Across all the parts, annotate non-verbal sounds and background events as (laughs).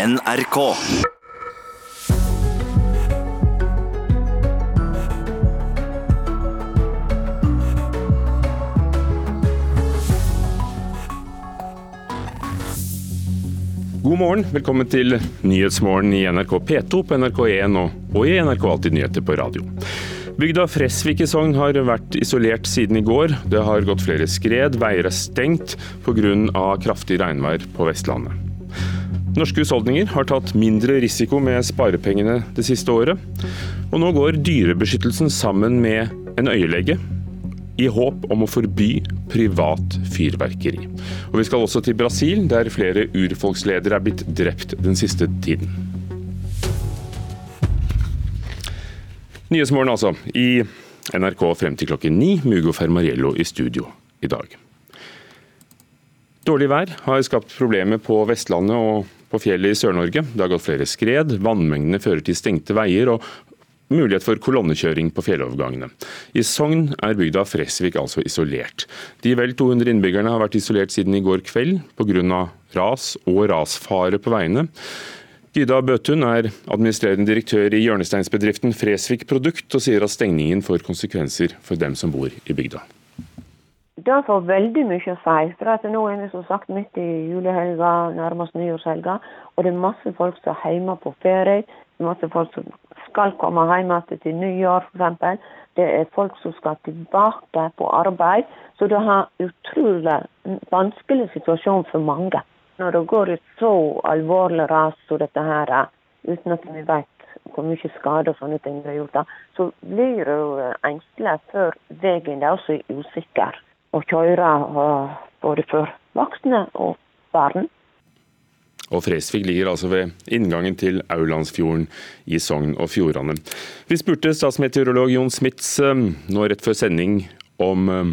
NRK. God morgen, velkommen til Nyhetsmorgen i NRK P2 på NRK1 og, og i NRK Alltid nyheter på radio. Bygda Fresvik i Sogn har vært isolert siden i går. Det har gått flere skred, veier er stengt pga. kraftig regnvær på Vestlandet. Norske husholdninger har tatt mindre risiko med sparepengene det siste året. Og nå går Dyrebeskyttelsen sammen med en øyelege i håp om å forby privat fyrverkeri. Og Vi skal også til Brasil, der flere urfolksledere er blitt drept den siste tiden. Nyhetsmorgen altså, i NRK frem til klokken ni. Mugo Fermariello i studio i dag. Dårlig vær har skapt problemer på Vestlandet og på fjellet i Sør-Norge. Det har gått flere skred, vannmengdene fører til stengte veier og mulighet for kolonnekjøring på fjellovergangene. I Sogn er bygda Fresvik altså isolert. De vel 200 innbyggerne har vært isolert siden i går kveld pga. ras og rasfare på veiene. Gyda Bøtun er administrerende direktør i hjørnesteinsbedriften Fresvik Produkt, og sier at stengningen får konsekvenser for dem som bor i bygda. Det får veldig mye å si. For nå er vi som sagt midt i julehelga, nærmest nyårshelga. Og det er masse folk som er hjemme på ferie. Masse folk som skal komme hjem igjen til nyår f.eks. Det er folk som skal tilbake på arbeid. Så det har utrolig vanskelig situasjon for mange. Når det går et så alvorlig ras som dette her, uten at vi vet hvor mye skade og sånne ting vi har gjort, så blir det engstelig før veien er også usikker å kjøre både for voksne og barn. Og Fresvik ligger altså ved inngangen til Aulandsfjorden i Sogn og Fjordane. Vi spurte statsmeteorolog Jon Smits eh, nå rett før sending om eh,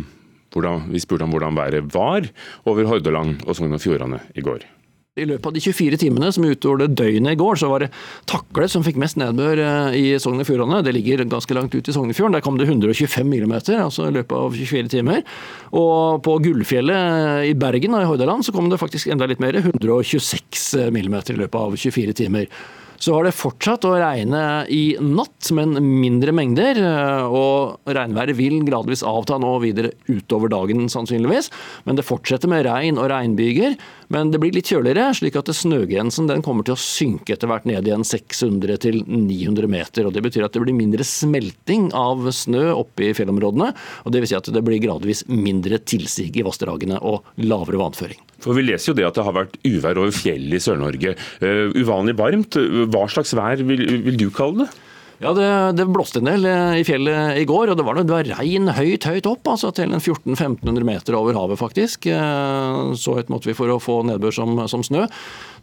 hvordan, vi spurte om hvordan været var over Hordaland og Sogn og Fjordane i går. I løpet av de 24 timene som utgjorde døgnet i går, så var det Takle som fikk mest nedbør eh, i Sogn og Fjordane. Det ligger ganske langt ut i Sognefjorden. Der kom det 125 millimeter altså i løpet av 24 timer. Og på Gullfjellet i Bergen og i Hordaland så kom det faktisk enda litt mer, 126 millimeter i løpet av 24 timer. Så har det fortsatt å regne i natt, men mindre mengder. Og regnværet vil gradvis avta nå videre utover dagen, sannsynligvis. Men det fortsetter med regn og regnbyger. Men det blir litt kjøligere, slik at snøgrensen den kommer til å synke etter hvert ned igjen 600-900 meter. og Det betyr at det blir mindre smelting av snø oppe i fjellområdene. og det vil si at det blir gradvis mindre tilsig i vassdragene og lavere vannføring. For Vi leser jo det at det har vært uvær over fjellet i Sør-Norge. Uh, uvanlig varmt. Hva slags vær vil, vil du kalle det? Ja, det, det, blåste en del eh, i fjellet i går, og det var, det var regn høyt, høyt opp. altså Til 1400-1500 meter over havet, faktisk. Eh, så høyt måtte vi for å få nedbør som, som snø.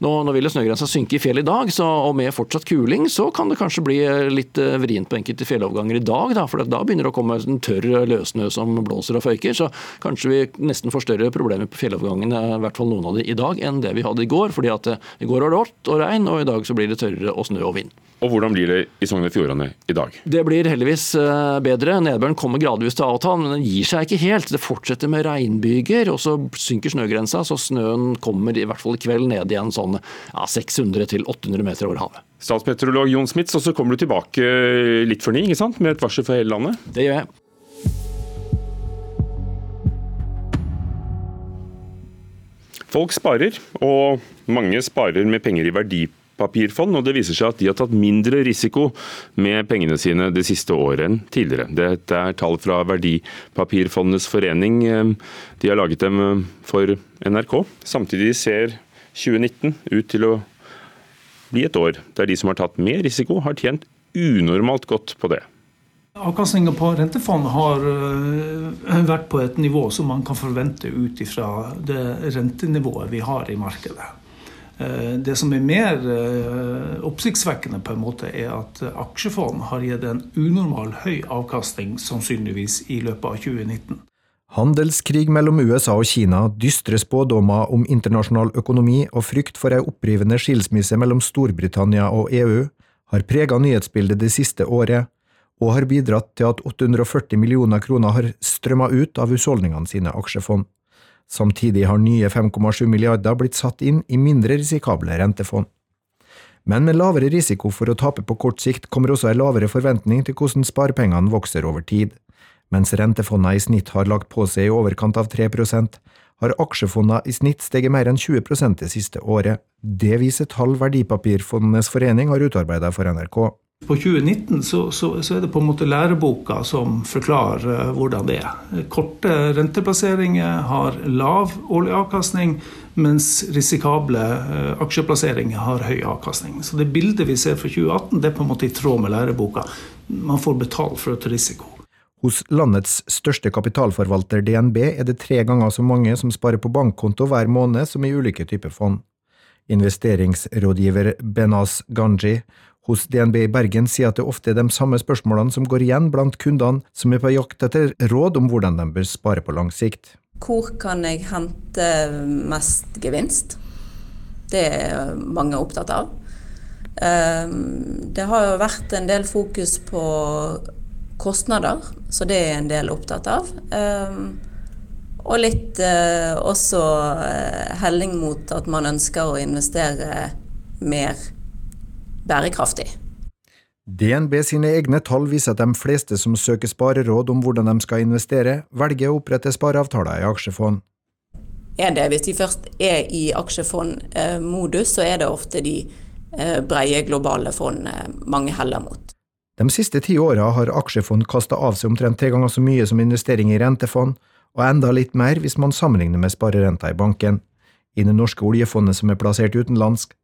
Nå, nå vil snøgrensa synke i fjellet i dag, så, og med fortsatt kuling så kan det kanskje bli litt eh, vrient på enkelte fjelloverganger i dag. Da, for da begynner det å komme en tørr løssnø som blåser og føyker. Så kanskje vi nesten får større problemer på fjellovergangene, i hvert fall noen av de i dag, enn det vi hadde i går. fordi at i går var det vått og regn, og i dag så blir det tørrere og snø og vind. Og hvordan blir det i Sogn og Fjordane i dag? Det blir heldigvis eh, bedre. Nedbøren kommer gradvis til å avta, men den gir seg ikke helt. Det fortsetter med regnbyger, og så synker snøgrensa, så snøen kommer i hvert fall i kveld ned igjen sånn ja, 600-800 meter over havet. Statsmeteorolog Jon Smits, og så kommer du tilbake litt før ni, ikke sant? med et varsel for hele landet? Det gjør jeg. Folk sparer, og mange sparer med penger i verdi verdipapirfond, og det viser seg at de har tatt mindre risiko med pengene sine det siste året enn tidligere. Dette er tall fra Verdipapirfondenes forening. De har laget dem eh, for NRK. Samtidig ser 2019 ut til å bli et år der de som har tatt mer risiko, har tjent unormalt godt på det. Avkastninga på rentefond har eh, vært på et nivå som man kan forvente ut ifra det rentenivået vi har i markedet. Eh, det som er mer eh, oppsiktsvekkende, på en måte, er at aksjefond har gitt en unormal høy avkastning, sannsynligvis i løpet av 2019. Handelskrig mellom USA og Kina, dystre spådommer om internasjonal økonomi og frykt for ei opprivende skilsmisse mellom Storbritannia og EU har prega nyhetsbildet det siste året, og har bidratt til at 840 millioner kroner har strømma ut av husholdningene sine aksjefond. Samtidig har nye 5,7 milliarder blitt satt inn i mindre risikable rentefond. Men med lavere risiko for å tape på kort sikt kommer også en lavere forventning til hvordan sparepengene vokser over tid. Mens rentefondene i snitt har lagt på seg i overkant av 3% har aksjefondene i snitt steget mer enn 20% det siste året. Det viser tall Verdipapirfondenes forening har utarbeidet for NRK. På 2019 så, så, så, er det på en måte læreboka som forklarer uh, hvordan det er. Korte renteplasseringer har lav årlig avkastning, mens risikable uh, aksjeplasseringer har høy avkastning. Så det bildet vi ser fra 2018, det er på en måte i tråd med læreboka. Man får betalt for ta risiko. Hos landets største kapitalforvalter DNB er det tre ganger så mange som sparer på bankkonto hver måned som i ulike typer fond. Investeringsrådgiver Benaz Ganji hos DNB i Bergen sier at det ofte er de samme spørsmålene som går igjen blant kundene som er på jakt etter råd om hvordan de bør spare på lang sikt. Hvor kan jeg hente mest gevinst? Det er mange opptatt av. Ehm, det har jo vært en del fokus på kostnader, så det er en del opptatt av. Ehm, og litt eh, også eh, helling mot at man ønsker å investere mer bærekraftig. DNB sine egne tall viser at de fleste som søker spareråd om hvordan de skal investere, velger å opprette spareavtaler i aksjefond. Er det, hvis de først er i aksjefondmodus, så er det ofte de eh, breie globale fondene mange heller mot. De siste ti åra har aksjefond kasta av seg omtrent tre ganger så mye som investering i rentefond, og enda litt mer hvis man sammenligner med sparerenta i banken. I det norske oljefondet som er plassert utenlandsk,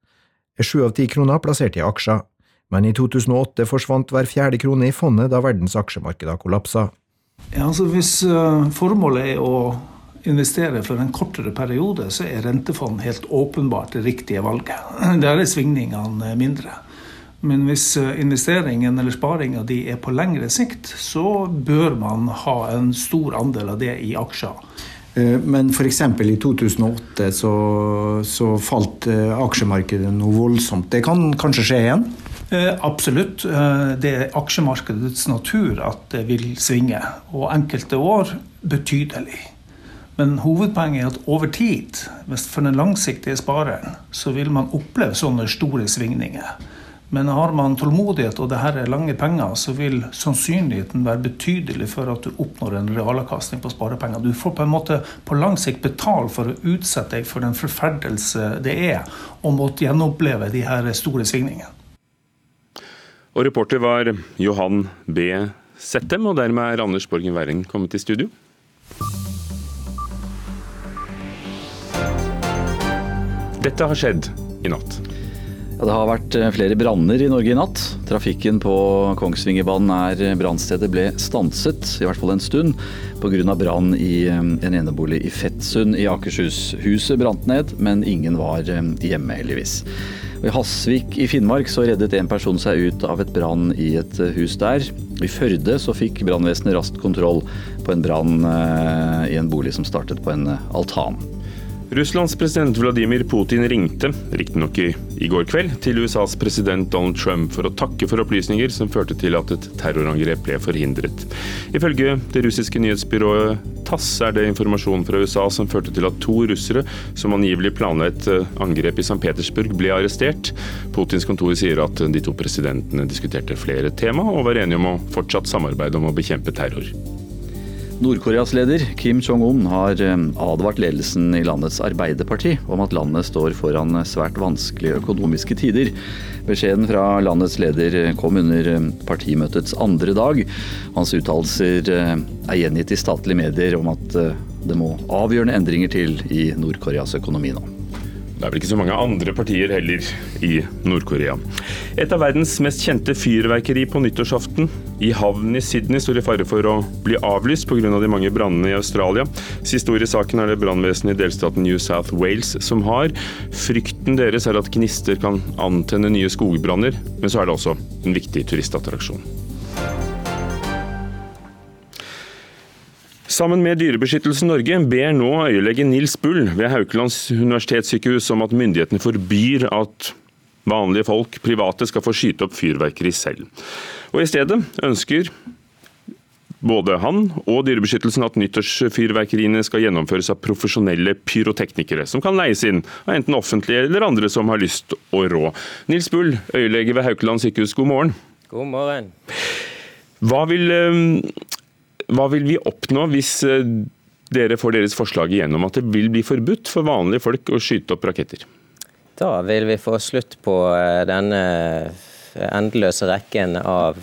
sju av ti kroner plassert i aksjer, men i 2008 forsvant hver fjerde krone i fondet da verdens aksjemarkeder kollapsa. Ja, altså hvis uh, formålet er å investere for en kortere periode, så er rentefond helt åpenbart det riktige valget. (clears throat) Der er svingningene mindre. Men hvis eh, investeringen eller sparinga di er på lengre sikt, så bør man ha en stor andel av det i aksjer. Eh, men f.eks. i 2008 så, så, falt eh, aksjemarkedet noe voldsomt. Det kan kanskje skje igjen? absolutt. Det er aksjemarkedets natur at det vil svinge. Og enkelte år betydelig. Men hovedpoenget er at over tid, for den langsiktige spareren, så vil man oppleve sånne store svingninger. Men har man tålmodighet og det her er lange penger, så vil sannsynligheten være betydelig for at du oppnår en realavkastning på sparepenger. Du får på en måte på lang sikt betale for å utsette deg for den forferdelse det er å måtte gjenoppleve de her store svingningene. Og reporter var Johan B. Settem, og dermed er Anders Borgen Werring kommet i studio. Dette har skjedd i natt. Ja, det har vært eh, flere branner i Norge i natt. Trafikken på Kongsvingerbanen er eh, brannstedet ble stanset, i hvert fall en stund, pga. brann i eh, en enebolig i Fettsund i Akershus. Huset brant ned, men ingen var hjemme, heldigvis. I Hasvik i Finnmark så reddet en person seg ut av et brann i et hus der. I Førde så fikk brannvesenet raskt kontroll på en brann i en bolig som startet på en altan. Russlands president Vladimir Putin ringte, riktignok i, i går kveld, til USAs president Donald Trump for å takke for opplysninger som førte til at et terrorangrep ble forhindret. Ifølge det russiske nyhetsbyrået TASS er det informasjon fra USA som førte til at to russere som angivelig planla et eh, angrep i St. Petersburg, ble arrestert. Putins kontor sier at de to presidentene diskuterte flere tema, og var enige om å fortsatt samarbeide om å bekjempe terror. Nord-Koreas leder Kim Jong-un har eh, advart ledelsen i landets arbeiderparti om at landet står foran svært vanskelige økonomiske tider. Beskjeden fra landets leder kom under eh, partimøtets andre dag. Hans uttalelser eh, er gjengitt i statlige medier om at det må avgjørende endringer til i Nord-Koreas økonomi nå. Det er vel ikke så mange andre partier heller i Nord-Korea. Et av verdens mest kjente fyrverkeri på nyttårsaften i havnen i Sydney står i fare for å bli avlyst pga. Av de mange brannene i Australia. Siste ord i saken er det brannvesenet i delstaten New South Wales som har. Frykten deres er at gnister kan antenne nye skogbranner, men så er det også en viktig turistattraksjon. Sammen med Dyrebeskyttelsen Norge ber nå øyelege Nils Bull ved Haukelands universitetssykehus om at myndighetene forbyr at vanlige folk, private, skal få skyte opp fyrverkeri selv. Og I stedet ønsker både han og Dyrebeskyttelsen at nyttårsfyrverkeriene skal gjennomføres av profesjonelle pyroteknikere, som kan leies inn av enten offentlige eller andre som har lyst og råd. Nils Bull, øyelege ved Haukeland sykehus, god morgen. God morgen. Hva vil, hva vil vi oppnå hvis dere får deres forslag igjennom, at det vil bli forbudt for vanlige folk å skyte opp raketter? Da vil vi få slutt på eh, denne endeløse rekken av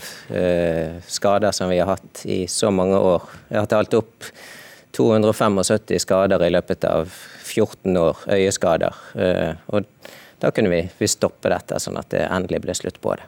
skader som vi har hatt i så mange år. Vi har talt opp 275 skader i løpet av 14 år, øyeskader. Og da kunne vi, vi stoppe dette, sånn at det endelig ble slutt på det.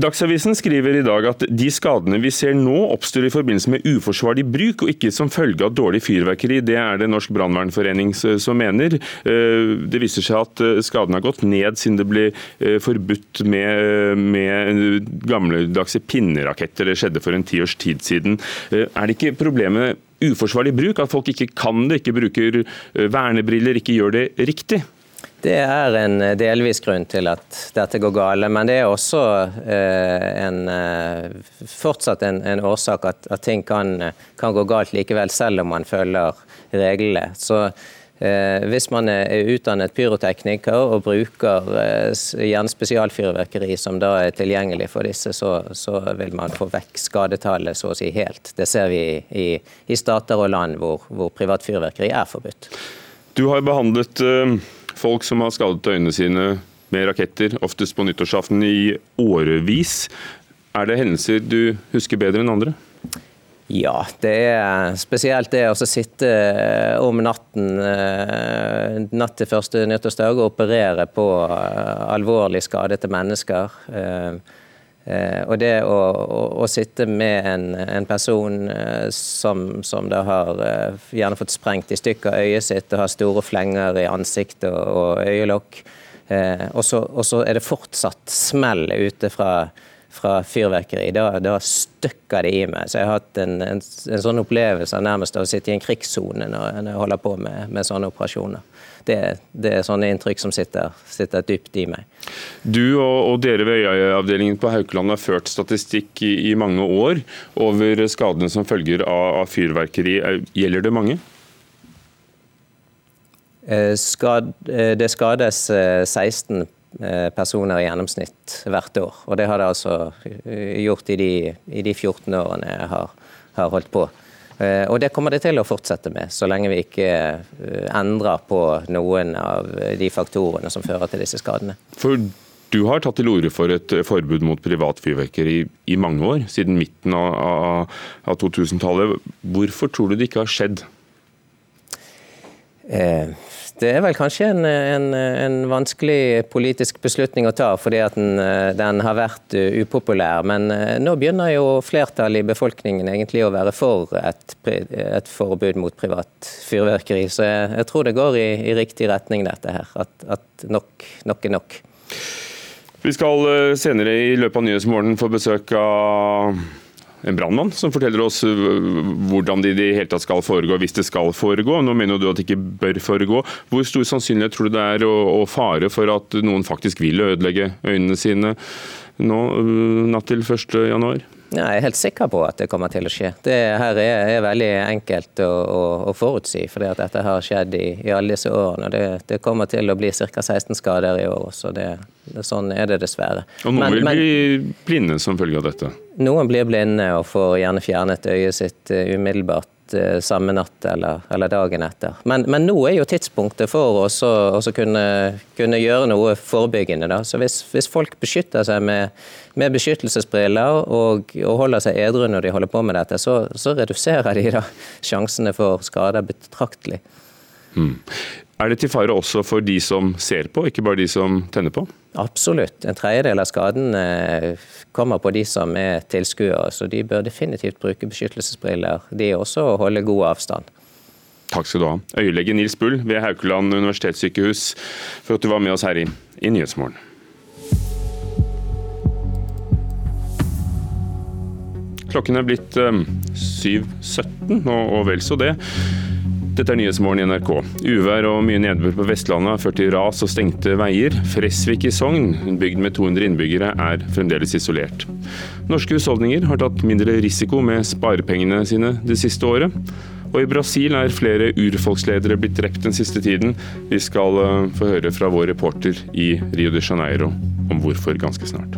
Dagsavisen skriver i dag at de skadene vi ser nå oppstår i forbindelse med uforsvarlig bruk, og ikke som følge av dårlig fyrverkeri. Det er det Norsk brannvernforening som mener. Eh, det viser seg at eh, skadene har gått ned siden det ble eh, forbudt med, med gamledagse pinneraketter. Det skjedde for en tiårs tid siden. Er det ikke problemet uforsvarlig bruk, at folk ikke kan det, ikke bruker vernebriller, ikke gjør det riktig? Det er en eh, delvis grunn til at dette går gale, men det er også eh, en, eh, fortsatt en, en årsak at, at ting kan, kan, gå galt likevel, selv om man følger reglene. Så eh, Hvis man er utdannet pyrotekniker og bruker eh, gjerne spesialfyrverkeri som da er tilgjengelig for disse, så, så, vil man få vekk skadetallet så å si helt. Det ser vi i, i stater og land hvor, hvor privat fyrverkeri er forbudt. Du har behandlet uh folk som har skadet øynene sine med raketter, oftest på nyttårsaften i årevis. Er det hendelser du husker bedre enn andre? Ja, det er spesielt det å sitte eh, om natten eh, natt til første nyttårsdag og operere på eh, alvorlig skadede mennesker. Eh, og det å, å, å sitte med en, en person eh, som, som, da har eh, gjerne fått sprengt i stykker øyet sitt og har store flenger i ansiktet og, og øyelokk, og så, er det fortsatt smell ute fra, fra fyrverkeri. Da, da, støkker det i meg. Så jeg har hatt en, en, en sånn opplevelse av nærmest å sitte i en krigssone når, når jeg holder på med, med sånne operasjoner det, det, er sånne inntrykk som sitter, sitter, dypt i meg. Du og, og dere ved Øyeavdelingen på Haukeland har ført statistikk i, i, mange år over skadene som følger av, av fyrverkeri. Gjelder det mange? Eh, skad, eh, det skades 16 eh, personer i gjennomsnitt hvert år. Og det har det altså gjort i de, i de 14 årene jeg har, har holdt på. Eh, og det kommer det til å fortsette med, så lenge vi ikke eh, endrer på noen av de faktorene som fører til disse skadene. For du har tatt til orde for et forbud mot privatfyrverkeri i, i mange år, siden midten av, av, av 2000-tallet. Hvorfor tror du det ikke har skjedd? Eh, det er vel kanskje en, en, en, vanskelig politisk beslutning å ta, fordi den, den, har vært upopulær. Men eh, nå begynner jo flertallet i befolkningen egentlig å være for et, et forbud mot privat fyrverkeri. Så jeg, jeg tror det går i, i, riktig retning, dette her. At, at nok, nok er nok. Vi skal eh, senere i løpet av Nyhetsmorgen få besøk av en brannmann som forteller oss øh, hvordan det i det hele tatt skal foregå, hvis det skal foregå. Nå mener du at det ikke bør foregå. Hvor stor sannsynlighet tror du det er, og fare for at noen faktisk vil ødelegge øynene sine nå øh, natt til 1.1? Ja, jeg er helt sikker på at det kommer til å skje. Det her er, er veldig enkelt å, å, å forutsi, for dette har skjedd i, i, alle disse årene. Det, det, kommer til å bli ca. 16 skader i år også. Det, det, sånn er det dessverre. Og noen men, vil bli blinde som følge av dette? Noen blir blinde og får gjerne fjernet øyet sitt uh, umiddelbart Eh, samme natt eller, eller dagen etter. Men, men, nå er jo tidspunktet for oss å kunne, kunne, gjøre noe forebyggende. Da. Så hvis, hvis folk beskytter seg med, med beskyttelsesbriller og, og, holder seg edru når de holder på med dette, så, så reduserer de da sjansene for skader betraktelig. Hmm. Er det til fare også for de som ser på, ikke bare de som tenner på? Absolutt. En tredjedel av skaden kommer på de som er tilskuere, så de bør definitivt bruke beskyttelsesbriller, de også, og holde god avstand. Takk skal du ha. Øyelege Nils Bull ved Haukeland universitetssykehus for at du var med oss her i, i Nyhetsmorgen. Klokken er blitt 7.17, og vel så det. Dette er Nyhetsmorgen i NRK. Uvær og mye nedbør på Vestlandet har ført til ras og stengte veier. Fresvik i Sogn, en bygd med 200 innbyggere, er fremdeles isolert. Norske husholdninger har tatt mindre risiko med sparepengene sine det siste året. Og i Brasil er flere urfolksledere blitt drept den siste tiden. Vi skal eh, få høre fra vår reporter i Rio de Janeiro om hvorfor ganske snart.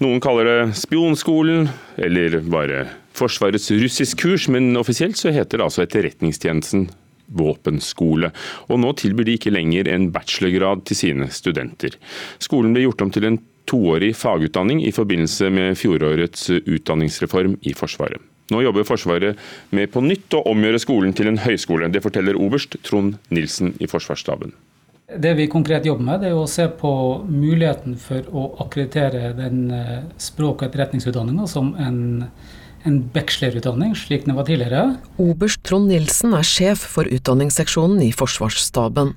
Noen kaller det spionskolen, eller bare Forsvarets russisk-kurs, men offisielt så heter det altså Etterretningstjenesten våpenskole. Og nå tilbyr de ikke lenger en bachelorgrad til sine studenter. Skolen ble gjort om til en toårig fagutdanning i forbindelse med fjorårets utdanningsreform i Forsvaret. Nå jobber Forsvaret med på nytt å omgjøre skolen til en høyskole. Det forteller oberst Trond Nilsen i Forsvarsstaben. Det vi konkret jobber med, er å se på muligheten for å akkreditere den eh, språk- og etterretningsutdanninga som en, en bachelorutdanning, slik den var tidligere. Oberst Trond Nilsen er sjef for utdanningsseksjonen i Forsvarsstaben.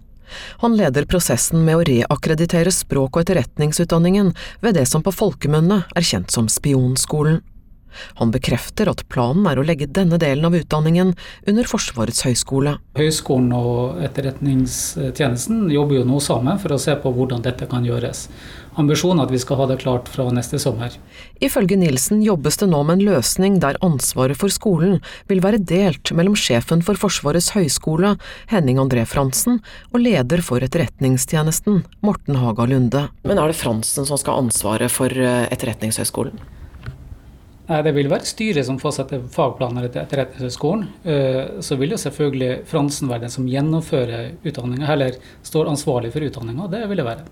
Han leder prosessen med å reakkreditere språk- og etterretningsutdanningen ved det som på folkemunne er kjent som Spionskolen. Han bekrefter at planen er å legge denne delen av utdanningen under Forsvarets høgskole. Høgskolen og Etterretningstjenesten jobber jo nå sammen for å se på hvordan dette kan gjøres. Ambisjonen er at vi skal ha det klart fra neste sommer. Ifølge Nilsen jobbes det nå med en løsning der ansvaret for skolen vil være delt mellom sjefen for Forsvarets høgskole, Henning André Fransen, og leder for Etterretningstjenesten, Morten Haga Lunde. Men er det Fransen som skal ha ansvaret for eh, Etterretningshøgskolen? Det vil være styret som fastsetter fagplaner etter Etterretningshøgskolen. Eh, så vil jo selvfølgelig Fransen være den som gjennomfører utdanninga, eller står ansvarlig for utdanninga. Det vil det være.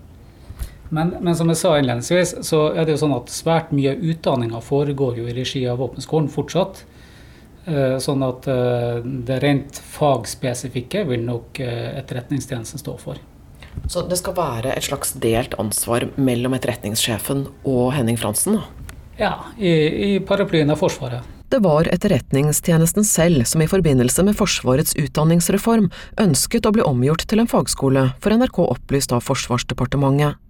Men, men, som jeg sa innledningsvis, så er det jo sånn at svært mye av utdanninga foregår jo i regi av våpenskolen fortsatt. Eh, sånn at eh, det rent fagspesifikke vil nok Etterretningstjenesten stå for. Så det skal være et slags delt ansvar mellom etterretningssjefen og Henning Fransen? da? Ja, i, i paraplyen av Forsvaret. Det var Etterretningstjenesten selv som i forbindelse med Forsvarets utdanningsreform ønsket å bli omgjort til en fagskole, for NRK opplyst av Forsvarsdepartementet.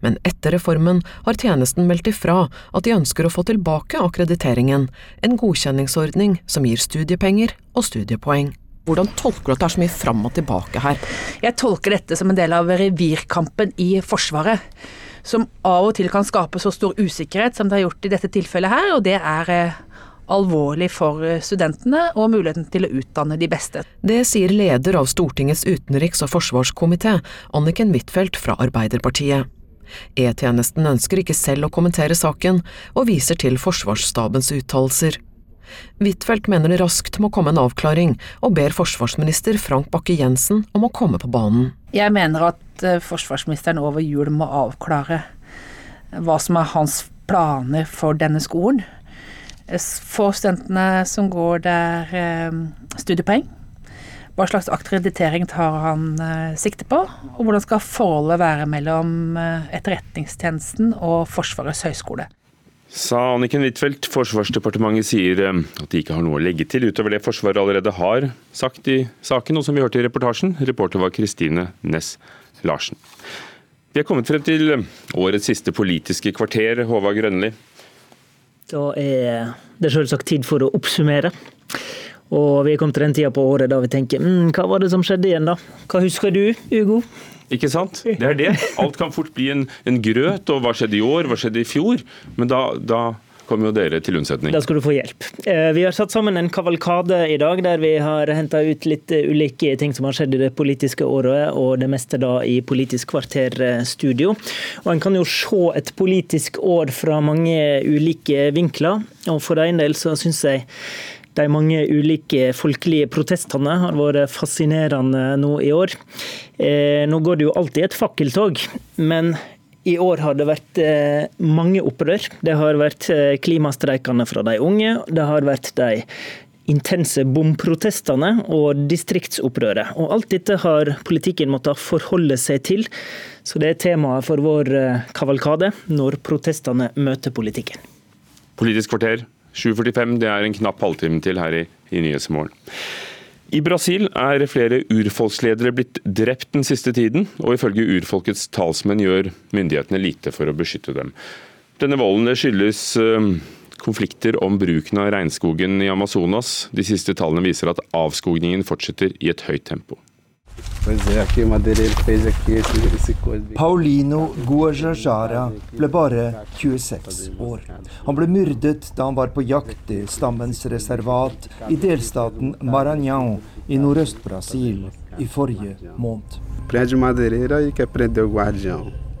Men etter reformen har tjenesten meldt ifra at de ønsker å få tilbake akkrediteringen, en godkjenningsordning som gir studiepenger og studiepoeng. Hvordan tolker du at det er så mye fram og tilbake her? Jeg tolker dette som en del av revirkampen i Forsvaret som av og til kan skape så stor usikkerhet som det har gjort i dette tilfellet her, og det er eh, alvorlig for eh, studentene og muligheten til å utdanne de beste. Det sier leder av Stortingets utenriks- og forsvarskomité, Anniken Huitfeldt fra Arbeiderpartiet. E-tjenesten ønsker ikke selv å kommentere saken, og viser til Forsvarsstabens uttalelser. Huitfeldt mener det raskt må komme en avklaring, og ber forsvarsminister Frank Bakke-Jensen om å komme på banen. Jeg mener at eh, forsvarsministeren over jul må avklare hva som er hans planer for denne skolen. Få studentene som går der eh, studiepoeng. Hva slags akkreditering tar han eh, sikte på, og hvordan skal forholdet være mellom Etterretningstjenesten og Forsvarets høgskole. Sa Anniken Huitfeldt. Forsvarsdepartementet sier eh, at de ikke har noe å legge til utover det Forsvaret allerede har sagt i saken, og som vi hørte i reportasjen. Reporter var Kristine Næss Larsen. Vi er kommet frem til eh, årets siste politiske kvarter. Håvard Grønli. Da er det selvsagt tid for å oppsummere. Og vi er kommet til den tida på året da vi tenker mm, hva var det som skjedde igjen, da? Hva husker du, Ugo? Ikke sant? Det er det. Alt kan fort bli en, en grøt. Og hva skjedde i år, hva skjedde i fjor? Men da, da kommer jo dere til unnsetning. Da skal du få hjelp. Eh, vi har satt sammen en kavalkade i dag der vi har henta ut litt eh, ulike ting som har skjedd i det politiske året, og det meste da i Politisk kvarter-studio. Og En kan jo se et politisk år fra mange ulike vinkler, og for en del så syns jeg de mange ulike folkelige protestene har vært fascinerende nå i år. Eh, nå går det jo alltid et fakkeltog, men i år har det vært eh, mange opprør. Det har vært eh, klimastreikene fra de unge, det har vært de intense bomprotestene og distriktsopprøret. Og alt dette har politikken måttet forholde seg til. Så det er temaet for vår kavalkade når protestene møter politikken. Politisk kvarter 7.45, det er en knapp halvtime til her i, i Nyhetsmorgen. I Brasil er flere urfolksledere blitt drept den siste tiden, og ifølge urfolkets talsmenn gjør myndighetene lite for å beskytte dem. Denne volden skyldes uh, konflikter om bruken av regnskogen i Amazonas. De siste tallene viser at avskogningen fortsetter i et høyt tempo. Paulino Guajajara ble bare 26 år. Han ble myrdet da han var på jakt i stammens reservat i delstaten Maranhão i nordøst-Brasil i forrige måned.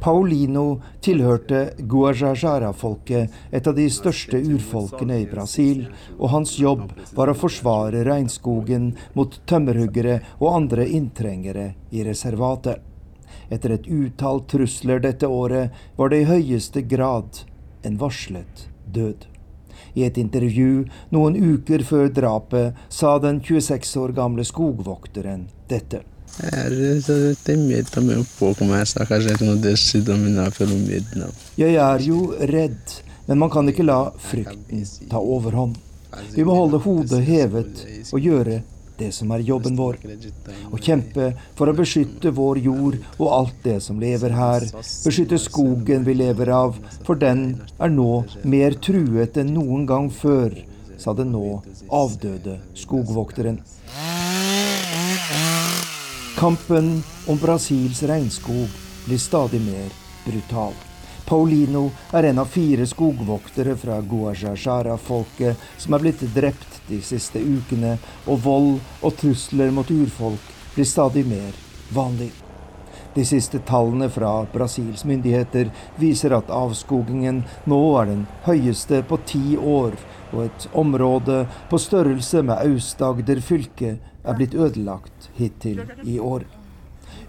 Paulino tilhørte Guajajara-folket, et av de største urfolkene i Brasil, og hans jobb var å forsvare regnskogen mot tømmerhuggere og andre inntrengere i reservatet. Etter et utall trusler dette året var det i høyeste grad en varslet død. I et intervju noen uker før drapet sa den 26 år gamle skogvokteren dette. Jeg er jo redd, men man kan ikke la frykten ta overhånd. Vi må holde hodet hevet og gjøre det som er jobben vår. Å kjempe for å beskytte vår jord og alt det som lever her. Beskytte skogen vi lever av, for den er nå mer truet enn noen gang før, sa den nå avdøde skogvokteren. Kampen om Brasils regnskog blir stadig mer brutal. Paulino er en av fire skogvoktere fra Guajajara-folket som er blitt drept de siste ukene, og vold og trusler mot urfolk blir stadig mer vanlig. De siste tallene fra Brasils myndigheter viser at avskogingen nå er den høyeste på ti år, og et område på størrelse med Aust-Agder fylke er blitt ødelagt hittil i år.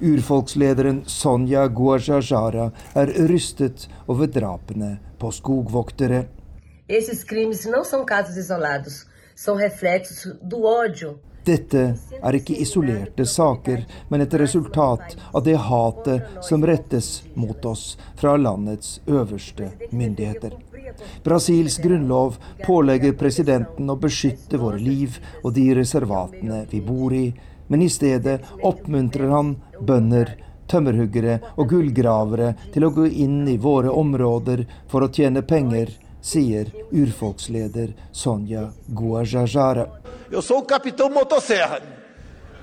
Urfolkslederen Sonja Guajajara er rystet over drapene på skogvoktere. Esses crimes não são casos isolados, são reflexos do ódio dette er ikke isolerte saker, men et resultat av det hatet som rettes mot oss fra landets øverste myndigheter. Brasils grunnlov pålegger presidenten å beskytte våre liv og de reservatene vi bor i, men i stedet oppmuntrer han bønder, tømmerhuggere og gullgravere til å gå inn i våre områder for å tjene penger, sier urfolksleder Sonja Guajajara.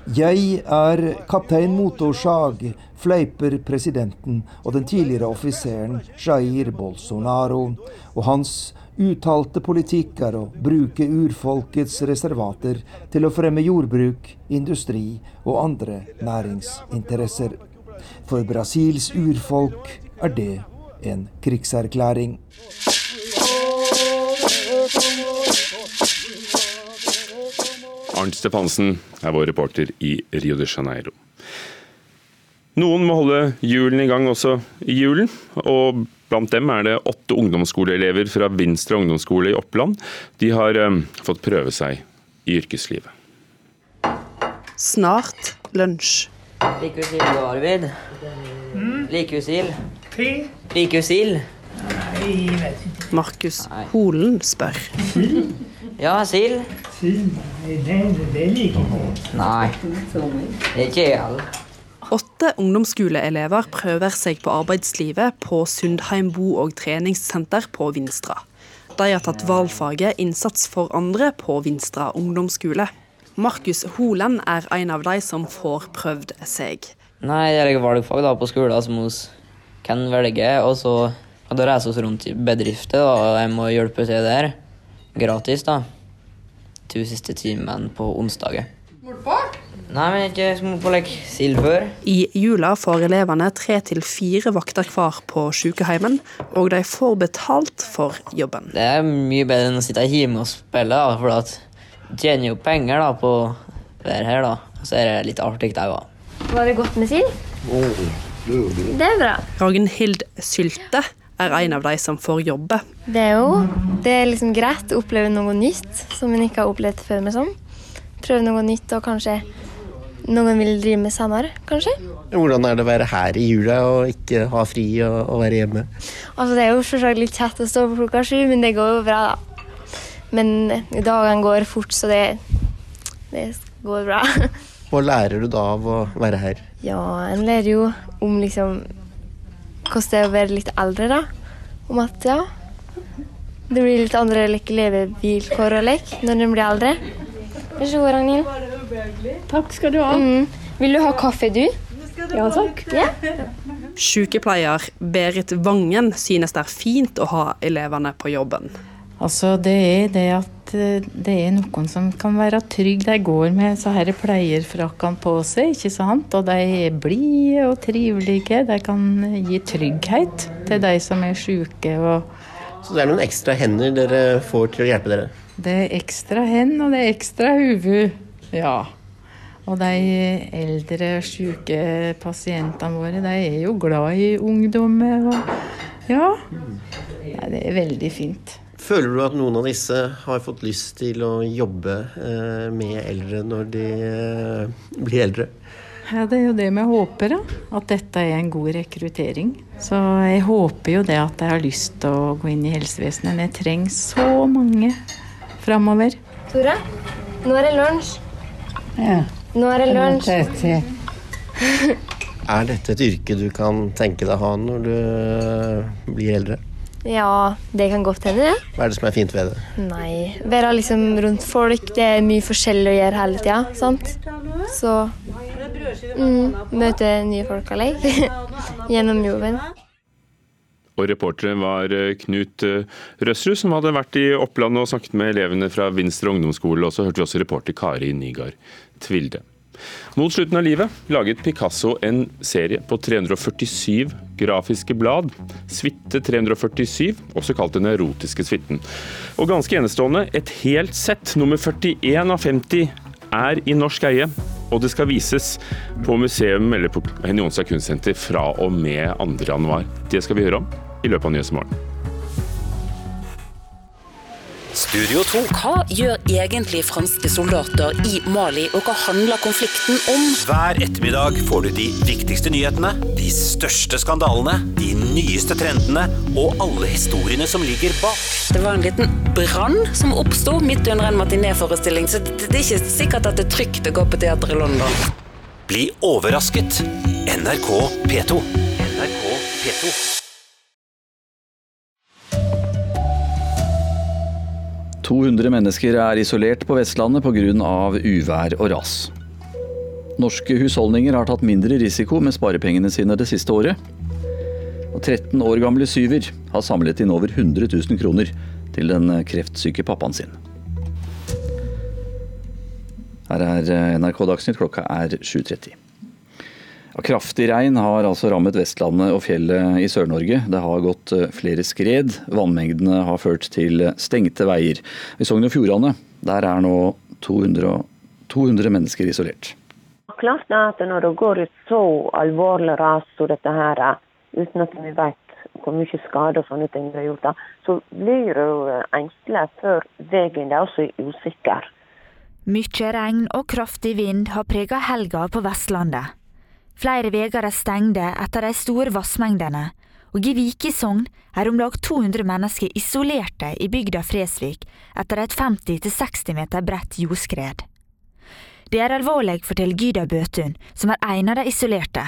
Jeg er kaptein Motorsag, fleiper presidenten og den tidligere offiseren Jair Bolsonaro. Og hans uttalte politikk er å bruke urfolkets reservater til å fremme jordbruk, industri og andre næringsinteresser. For Brasils urfolk er det en krigserklæring. Arnt Stefansen er vår reporter i Rio de Janeiro. Noen må holde hjulene i gang også i julen, og blant dem er det åtte ungdomsskoleelever fra Vinstra ungdomsskole i Oppland. De har um, fått prøve seg i yrkeslivet. Snart lunsj. Liker du sild, Arvid? Mm. Liker du sild? Liker du sild? Nei, jeg vet ikke. Markus Holen spør. Ja, sild? Sild? Det, liker jeg. Nei, det ikke jeg. Åtte ungdomsskoleelever prøver seg på arbeidslivet på Sundheim bo- og treningssenter på Vinstra. De har tatt valgfaget innsats for andre på Vinstra ungdomsskole. Markus Holen er en av de som får prøvd seg. Nei, jeg har valgfag da på skolen som vi kan velge, og så og da reiser vi rundt i bedrifter og jeg må hjelpe til der. Gratis, da. To siste timene på onsdager. Nei, men ikke lek sild. I jula får elevene tre til fire vakter hver på sykehjemmen, og de får betalt for jobben. Det er mye bedre enn å sitte hjemme og spille, da, for at du tjener jo penger da, på det her. da. Og så er det litt artig òg. Var det godt med sild? Det er bra. Ragnhild Sylte er en av de som får jobbe. Det er jo det er liksom greit å oppleve noe nytt som en ikke har opplevd før. med sånn. Prøve noe nytt og kanskje noen vil drive med senere, kanskje. Hvordan er det å være her i jula og ikke ha fri og, og være hjemme? Altså Det er jo selvsagt litt kjett å stå på klokka sju, men det går jo bra, da. Men dagene går fort, så det, det går bra. (laughs) Hva lærer du da av å være her? Ja, en lærer jo om liksom hvordan det er å være litt eldre, da. Om at ja, Det blir litt andre like, levevilkår og lek når de blir eldre. Vær så god, Ragnhild. Takk skal du ha. Mm. Vil du ha kaffe, du? Ja takk. Ja. Sykepleier Berit Vangen synes det er fint å ha elevene på jobben. Altså, det er det at eh, det er noen som kan være trygge. De går med så her pleierfrakkene på seg, ikke sant. Og de er blide og trivelige. De kan gi trygghet til de som er syke. Så det er noen ekstra hender dere får til å hjelpe dere? det er ekstra hend, og det er ekstra hode. Ja. Og de eldre syke pasientene våre, de er jo glad i ungdommer. Og ja. Nei, det er veldig fint. Føler du at noen av disse har fått lyst til å jobbe eh, med eldre når de eh, blir eldre? Ja, Det er jo det vi håper, da. At dette er en god rekruttering. Så jeg håper jo det at de har lyst til å gå inn i helsevesenet. Men jeg trenger så mange framover. Tore, nå er det lunsj. Ja. Nå er det lunsj. (laughs) Er dette et yrke du kan tenke deg å ha når du eh, blir eldre? Ja, det kan godt hende, det. Hva er det som er fint ved det? Nei, være liksom rundt folk. Det er mye forskjellig å gjøre hele tida, sant? Så mm, møte nye folk alene. (laughs) gjennom jobben. Og reportere var eh, Knut eh, Røsrud, som hadde vært i Oppland og snakket med elevene fra Vinstra ungdomsskole. Og så hørte vi også reporter Kari Nygaard Tvilde. Mot slutten av livet laget Picasso en serie på 347 grafiske blad. Suite 347, også kalt Den erotiske suiten. Og ganske enestående, et helt sett, nummer 41 av 50, er i norsk eie. Og det skal vises på museum eller på Henny Jonstad kunstsenter fra og med 2. januar. Det skal vi høre om i løpet av Nyhetsmorgen. Studio 2. Hva gjør egentlig franske soldater i Mali, og hva handler konflikten om? Hver ettermiddag får du de viktigste nyhetene, de største skandalene, de nyeste trendene og alle historiene som ligger bak. Det var en liten brann som oppsto midt under en matinéforestilling, så det er ikke sikkert at det er trygt å gå på teater i London. Bli overrasket. NRK P2. NRK P2. – 200 mennesker er isolert på Vestlandet pga. uvær og ras. Norske husholdninger har tatt mindre risiko med sparepengene sine det siste året. Og 13 år gamle Syver har samlet inn over 100 000 kroner til den kreftsyke pappaen sin. Her er NRK Dagsnytt, klokka er 7.30. Kraftig regn har altså rammet Vestlandet og fjellet i Sør-Norge. Det har gått eh, flere skred. Vannmengdene har ført til stengte veier. I Sogn og Fjordane der er nå 200, 200 mennesker isolert. Klart at når det går et så alvorlig ras som dette her, uten at vi vet hvor mye skade og sånne ting det har gjort, så blir du engstelig for veien er også usikker. Mye regn og kraftig vind har preget helga på Vestlandet. Flere veier er stengte etter de store vassmengdene, og i Vike sogn er om lag 200 mennesker isolerte i bygda Fresvik etter et 50-60 meter bredt jordskred. Det er alvorlig, forteller Gyda Bøtun, som er en av de isolerte.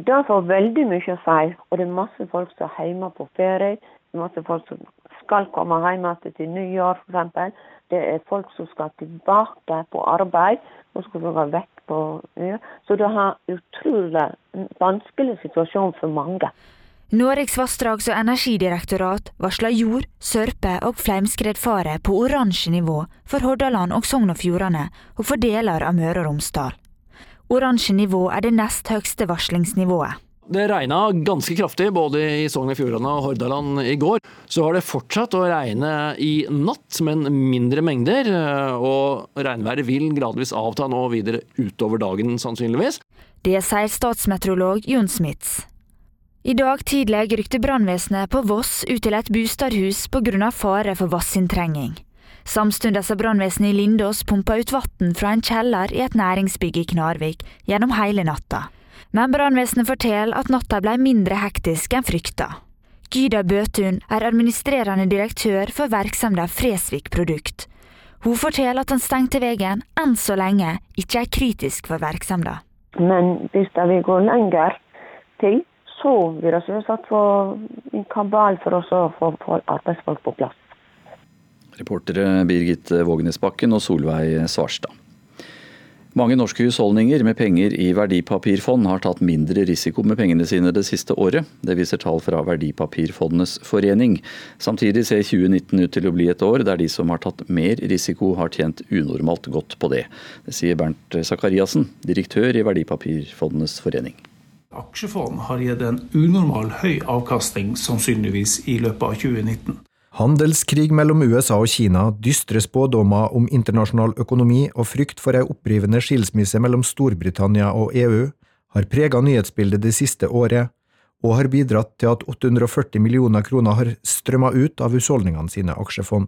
Det får veldig mye å si, og det er masse folk som er hjemme på ferie. Er masse folk som skal komme hjem igjen til nyår, f.eks. Det er folk som skal tilbake på arbeid og skal være vekk på ja. Så det har utrolig vanskelig situasjon for mange. Noregs vassdrags- og energidirektorat varsler jord-, sørpe- og fleimskredfare på oransje nivå for Hordaland og Sogn og Fjordane, og for deler av Møre og Romsdal. Oransje nivå er det nest høyeste varslingsnivået. Det regna ganske kraftig både i Sogn og Fjordane og Hordaland i går. Så har det fortsatt å regne i natt, men mindre mengder. Og regnværet vil gradvis avta nå videre utover dagen, sannsynligvis. Det sier statsmeteorolog Jon Smits. I dag tidlig rykte brannvesenet på Voss ut til et bostadhus pga. fare for vassinntrenging. Samtidig har brannvesenet i Lindås pumpa ut vann fra en kjeller i et næringsbygg i Knarvik gjennom hele natta. Men brannvesenet forteller at natta ble mindre hektisk enn frykta. Gyda Bøtun er administrerende direktør for virksomheten Fresvik Produkt. Hun forteller at den stengte veien enn så lenge ikke er kritisk for virksomheten. Men hvis det vil gå lenger til, så vil det selvsagt få en kabal for oss å få få arbeidsfolk på plass. Reportere Birgit Vågenesbakken og Solveig Svarstad. Mange norske husholdninger med penger i verdipapirfond har tatt mindre risiko med pengene sine det siste året. Det viser tall fra Verdipapirfondenes forening. Samtidig ser 2019 ut til å bli et år der de som har tatt mer risiko, har tjent unormalt godt på det. Det sier Bernt Sakariassen, direktør i Verdipapirfondenes forening. Aksjefond har gitt en unormal høy avkastning, sannsynligvis i løpet av 2019. Handelskrig mellom USA og Kina, dystre spådommer om internasjonal økonomi og frykt for ei opprivende skilsmisse mellom Storbritannia og EU har prega nyhetsbildet det siste året, og har bidratt til at 840 millioner kroner har strømma ut av husholdningene sine aksjefond.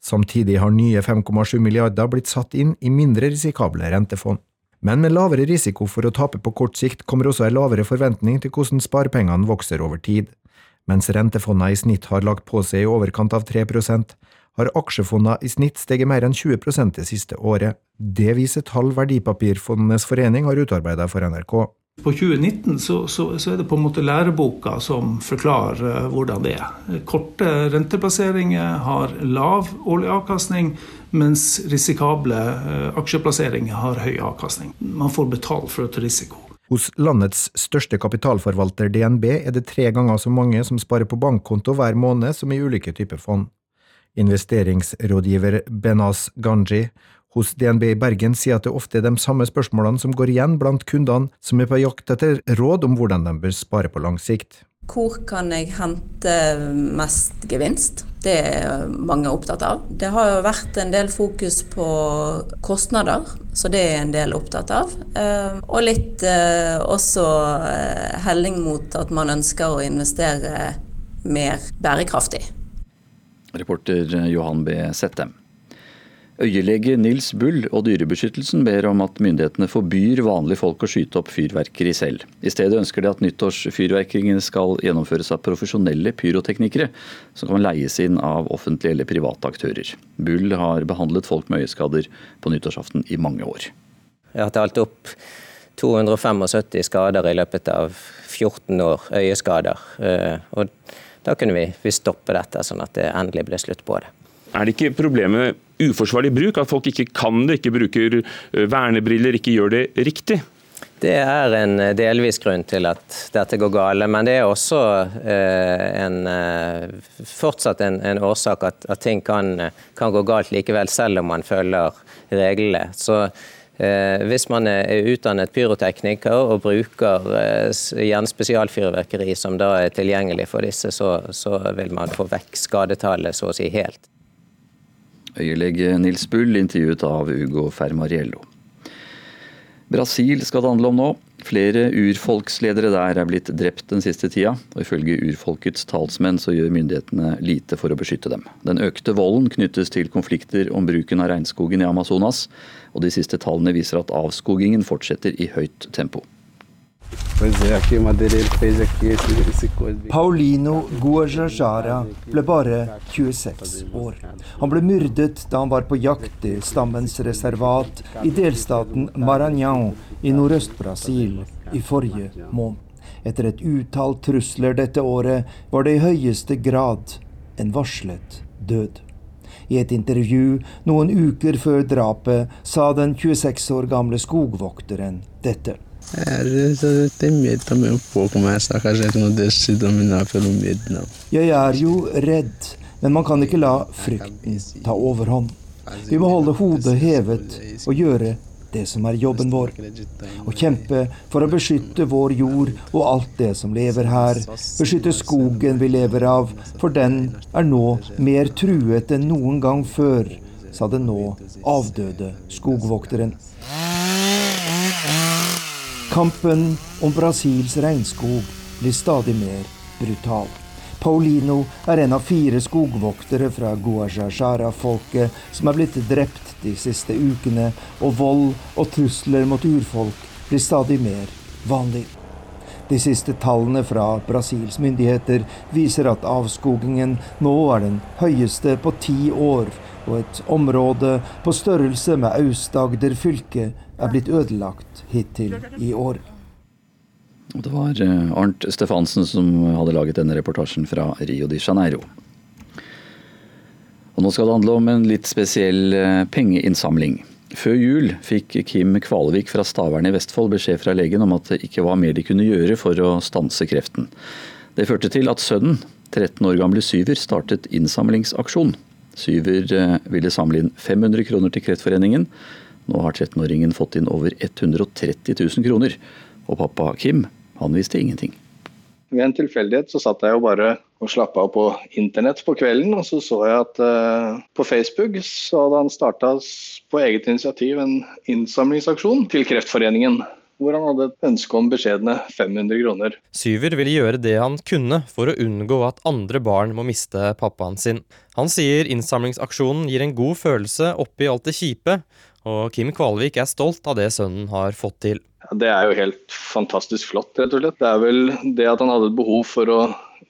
Samtidig har nye 5,7 milliarder blitt satt inn i mindre risikable rentefond. Men med lavere risiko for å tape på kort sikt kommer også ei lavere forventning til hvordan sparepengene vokser over tid. Mens rentefondene i snitt har lagt på seg i overkant av 3% har aksjefondene i snitt steget mer enn 20% det siste året. Det viser tall Verdipapirfondenes forening har utarbeidet for NRK. På 2019 så, så, så, er det på en måte læreboka som forklarer eh, hvordan det er. Korte renteplasseringer har lav årlig avkastning, mens risikable eh, aksjeplasseringer har høy avkastning. Man får betalt for et risiko. Hos landets største kapitalforvalter DNB er det tre ganger så mange som sparer på bankkonto hver måned som i ulike typer fond. Investeringsrådgiver Benaz Ganji hos DNB i Bergen sier at det ofte er de samme spørsmålene som går igjen blant kundene som er på jakt etter råd om hvordan de bør spare på lang sikt. Hvor kan jeg hente mest gevinst? Det er mange opptatt av. Det har jo vært en del fokus på kostnader, så det er en del opptatt av. Eh, og litt eh, også eh, helling mot at man ønsker å investere mer bærekraftig. Reporter Johan B. Settem. Øyelege Nils Bull og Dyrebeskyttelsen ber om at myndighetene forbyr vanlige folk å skyte opp fyrverkeri selv. I stedet ønsker de at nyttårsfyrverkeringene skal gjennomføres av profesjonelle pyroteknikere, som kan leies inn av offentlige eller private aktører. Bull har behandlet folk med øyeskader på nyttårsaften i mange år. Jeg har talt opp 275 skader i løpet av 14 år, øyeskader. Eh, og da kunne vi stoppe dette, sånn at det endelig ble slutt på det. Er det ikke problemet uforsvarlig bruk? At folk ikke kan det, ikke bruker eh, vernebriller, ikke gjør det riktig? Det er en eh, delvis grunn til at dette går gale, men det er også eh, en, fortsatt en, en årsak at, at ting kan, kan, gå galt likevel, selv om man følger reglene. Så Hvis man er utdannet pyrotekniker og bruker gjerne spesialfyrverkeri som da er tilgjengelig for disse, så, så vil man få vekk skadetallet så å si helt. Øyelege Nils Bull, intervjuet av Ugo Fermariello. Brasil skal det handle om nå. Flere urfolksledere der er blitt drept den siste tida, og ifølge urfolkets talsmenn så gjør myndighetene lite for å beskytte dem. Den økte volden knyttes til konflikter om bruken av regnskogen i Amazonas, og de siste tallene viser at avskogingen fortsetter i høyt tempo. Paulino Guajajara ble bare 26 år. Han ble myrdet da han var på jakt i stammens reservat i delstaten Maranhão i nordøst-Brasil i forrige måned. Etter et utall trusler dette året var det i høyeste grad en varslet død. I et intervju noen uker før drapet sa den 26 år gamle skogvokteren dette. Jeg er jo redd, men man kan ikke la frykten ta overhånd. Vi må holde hodet hevet og gjøre det som er jobben vår. Å kjempe for å beskytte vår jord og alt det som lever her. Beskytte skogen vi lever av, for den er nå mer truet enn noen gang før, sa den nå avdøde skogvokteren. Kampen om Brasils regnskog blir stadig mer brutal. Paulino er en av fire skogvoktere fra Guajajara-folket som er blitt drept de siste ukene, og vold og trusler mot urfolk blir stadig mer vanlig. De siste tallene fra Brasils myndigheter viser at avskogingen nå er den høyeste på ti år, og et område på størrelse med Aust-Agder fylke er blitt ødelagt hittil i år. Det var eh, Arnt Stefansen som hadde laget denne reportasjen fra Rio de Janeiro. Og nå skal det handle om en litt spesiell eh, pengeinnsamling. Før jul fikk Kim Kvalevik fra Stavern i Vestfold beskjed fra legen om at det ikke var mer de kunne gjøre for å stanse kreften. Det førte til at sønnen, 13 år gamle Syver, startet innsamlingsaksjon. Syver eh, ville samle inn 500 kroner til Kreftforeningen. Nå har 13-åringen fått inn over 130 000 kroner. Og pappa Kim, han visste ingenting. Ved en tilfeldighet så satt jeg jo bare og slappa av på internett på kvelden, og så så jeg at uh, på Facebook så hadde han starta på eget initiativ en innsamlingsaksjon til Kreftforeningen. Hvor han hadde et ønske om beskjedne 500 kroner. Syver ville gjøre det han kunne for å unngå at andre barn må miste pappaen sin. Han sier innsamlingsaksjonen gir en god følelse oppi alt det kjipe, og Kim Kvalvik er stolt av det sønnen har fått til. Det er jo helt fantastisk flott, rett og slett. Det er vel det at han hadde et behov for å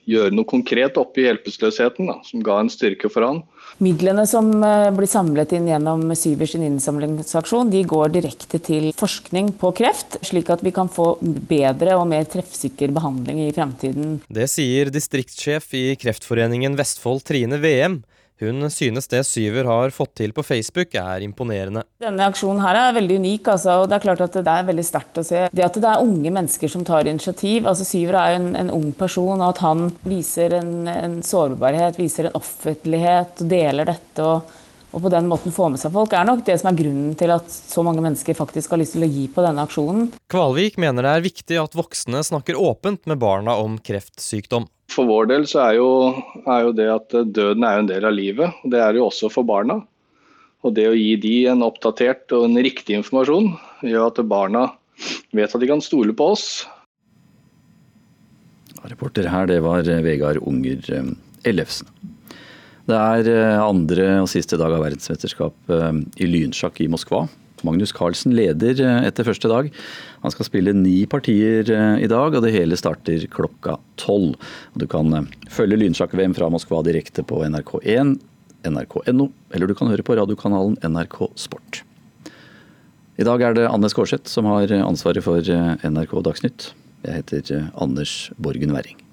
gjøre noe konkret oppi hjelpeløsheten, som ga en styrke for han. Midlene som eh, blir samlet inn gjennom Syvers innsamlingsaksjon, de går direkte til forskning på kreft, slik at vi kan få bedre og mer treffsikker behandling i fremtiden. Det sier distriktssjef i Kreftforeningen Vestfold Trine VM. Hun synes det Syver har fått til på Facebook er imponerende. Denne aksjonen her er veldig unik, altså, og det er klart at det er veldig sterkt å se. Det at det er unge mennesker som tar initiativ. altså Syver er jo en, en ung person, og at han viser en, en, sårbarhet, viser en offentlighet og deler dette. og og på den måten få med seg folk, er nok det som er grunnen til at så mange mennesker faktisk har lyst til å gi på denne aksjonen. Kvalvik mener det er viktig at voksne snakker åpent med barna om kreftsykdom. For vår del så er jo, er jo, det at døden er en del av livet. og Det er det jo også for barna. Og det å gi de en oppdatert og en riktig informasjon, gjør at barna vet at de kan stole på oss. Reporter her, det var Vegard Unger eh, Ellefsen. Det er eh, andre og siste dag av verdensmesterskap eh, i lynsjakk i Moskva. Magnus Carlsen leder eh, etter første dag. Han skal spille ni partier eh, i dag, og det hele starter klokka tolv. Du kan eh, følge lynsjakk-VM fra Moskva direkte på NRK1, nrk.no, eller du kan høre på radiokanalen NRK Sport. I dag er det Anne Skårseth som har ansvaret for NRK Dagsnytt. Jeg heter Anders Borgen Werring.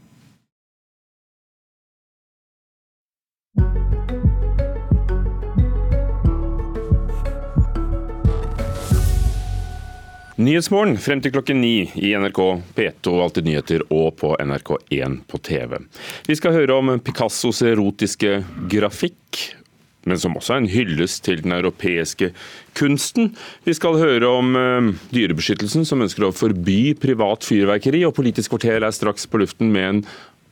Nyhetsmorgen frem til klokken ni i NRK P2 Alltid nyheter og på NRK1 på TV. Vi skal høre om Picassos erotiske grafikk, men som også er en hyllest til den europeiske kunsten. Vi skal høre om uh, Dyrebeskyttelsen, som ønsker å forby privat fyrverkeri, og Politisk kvarter er straks på luften med en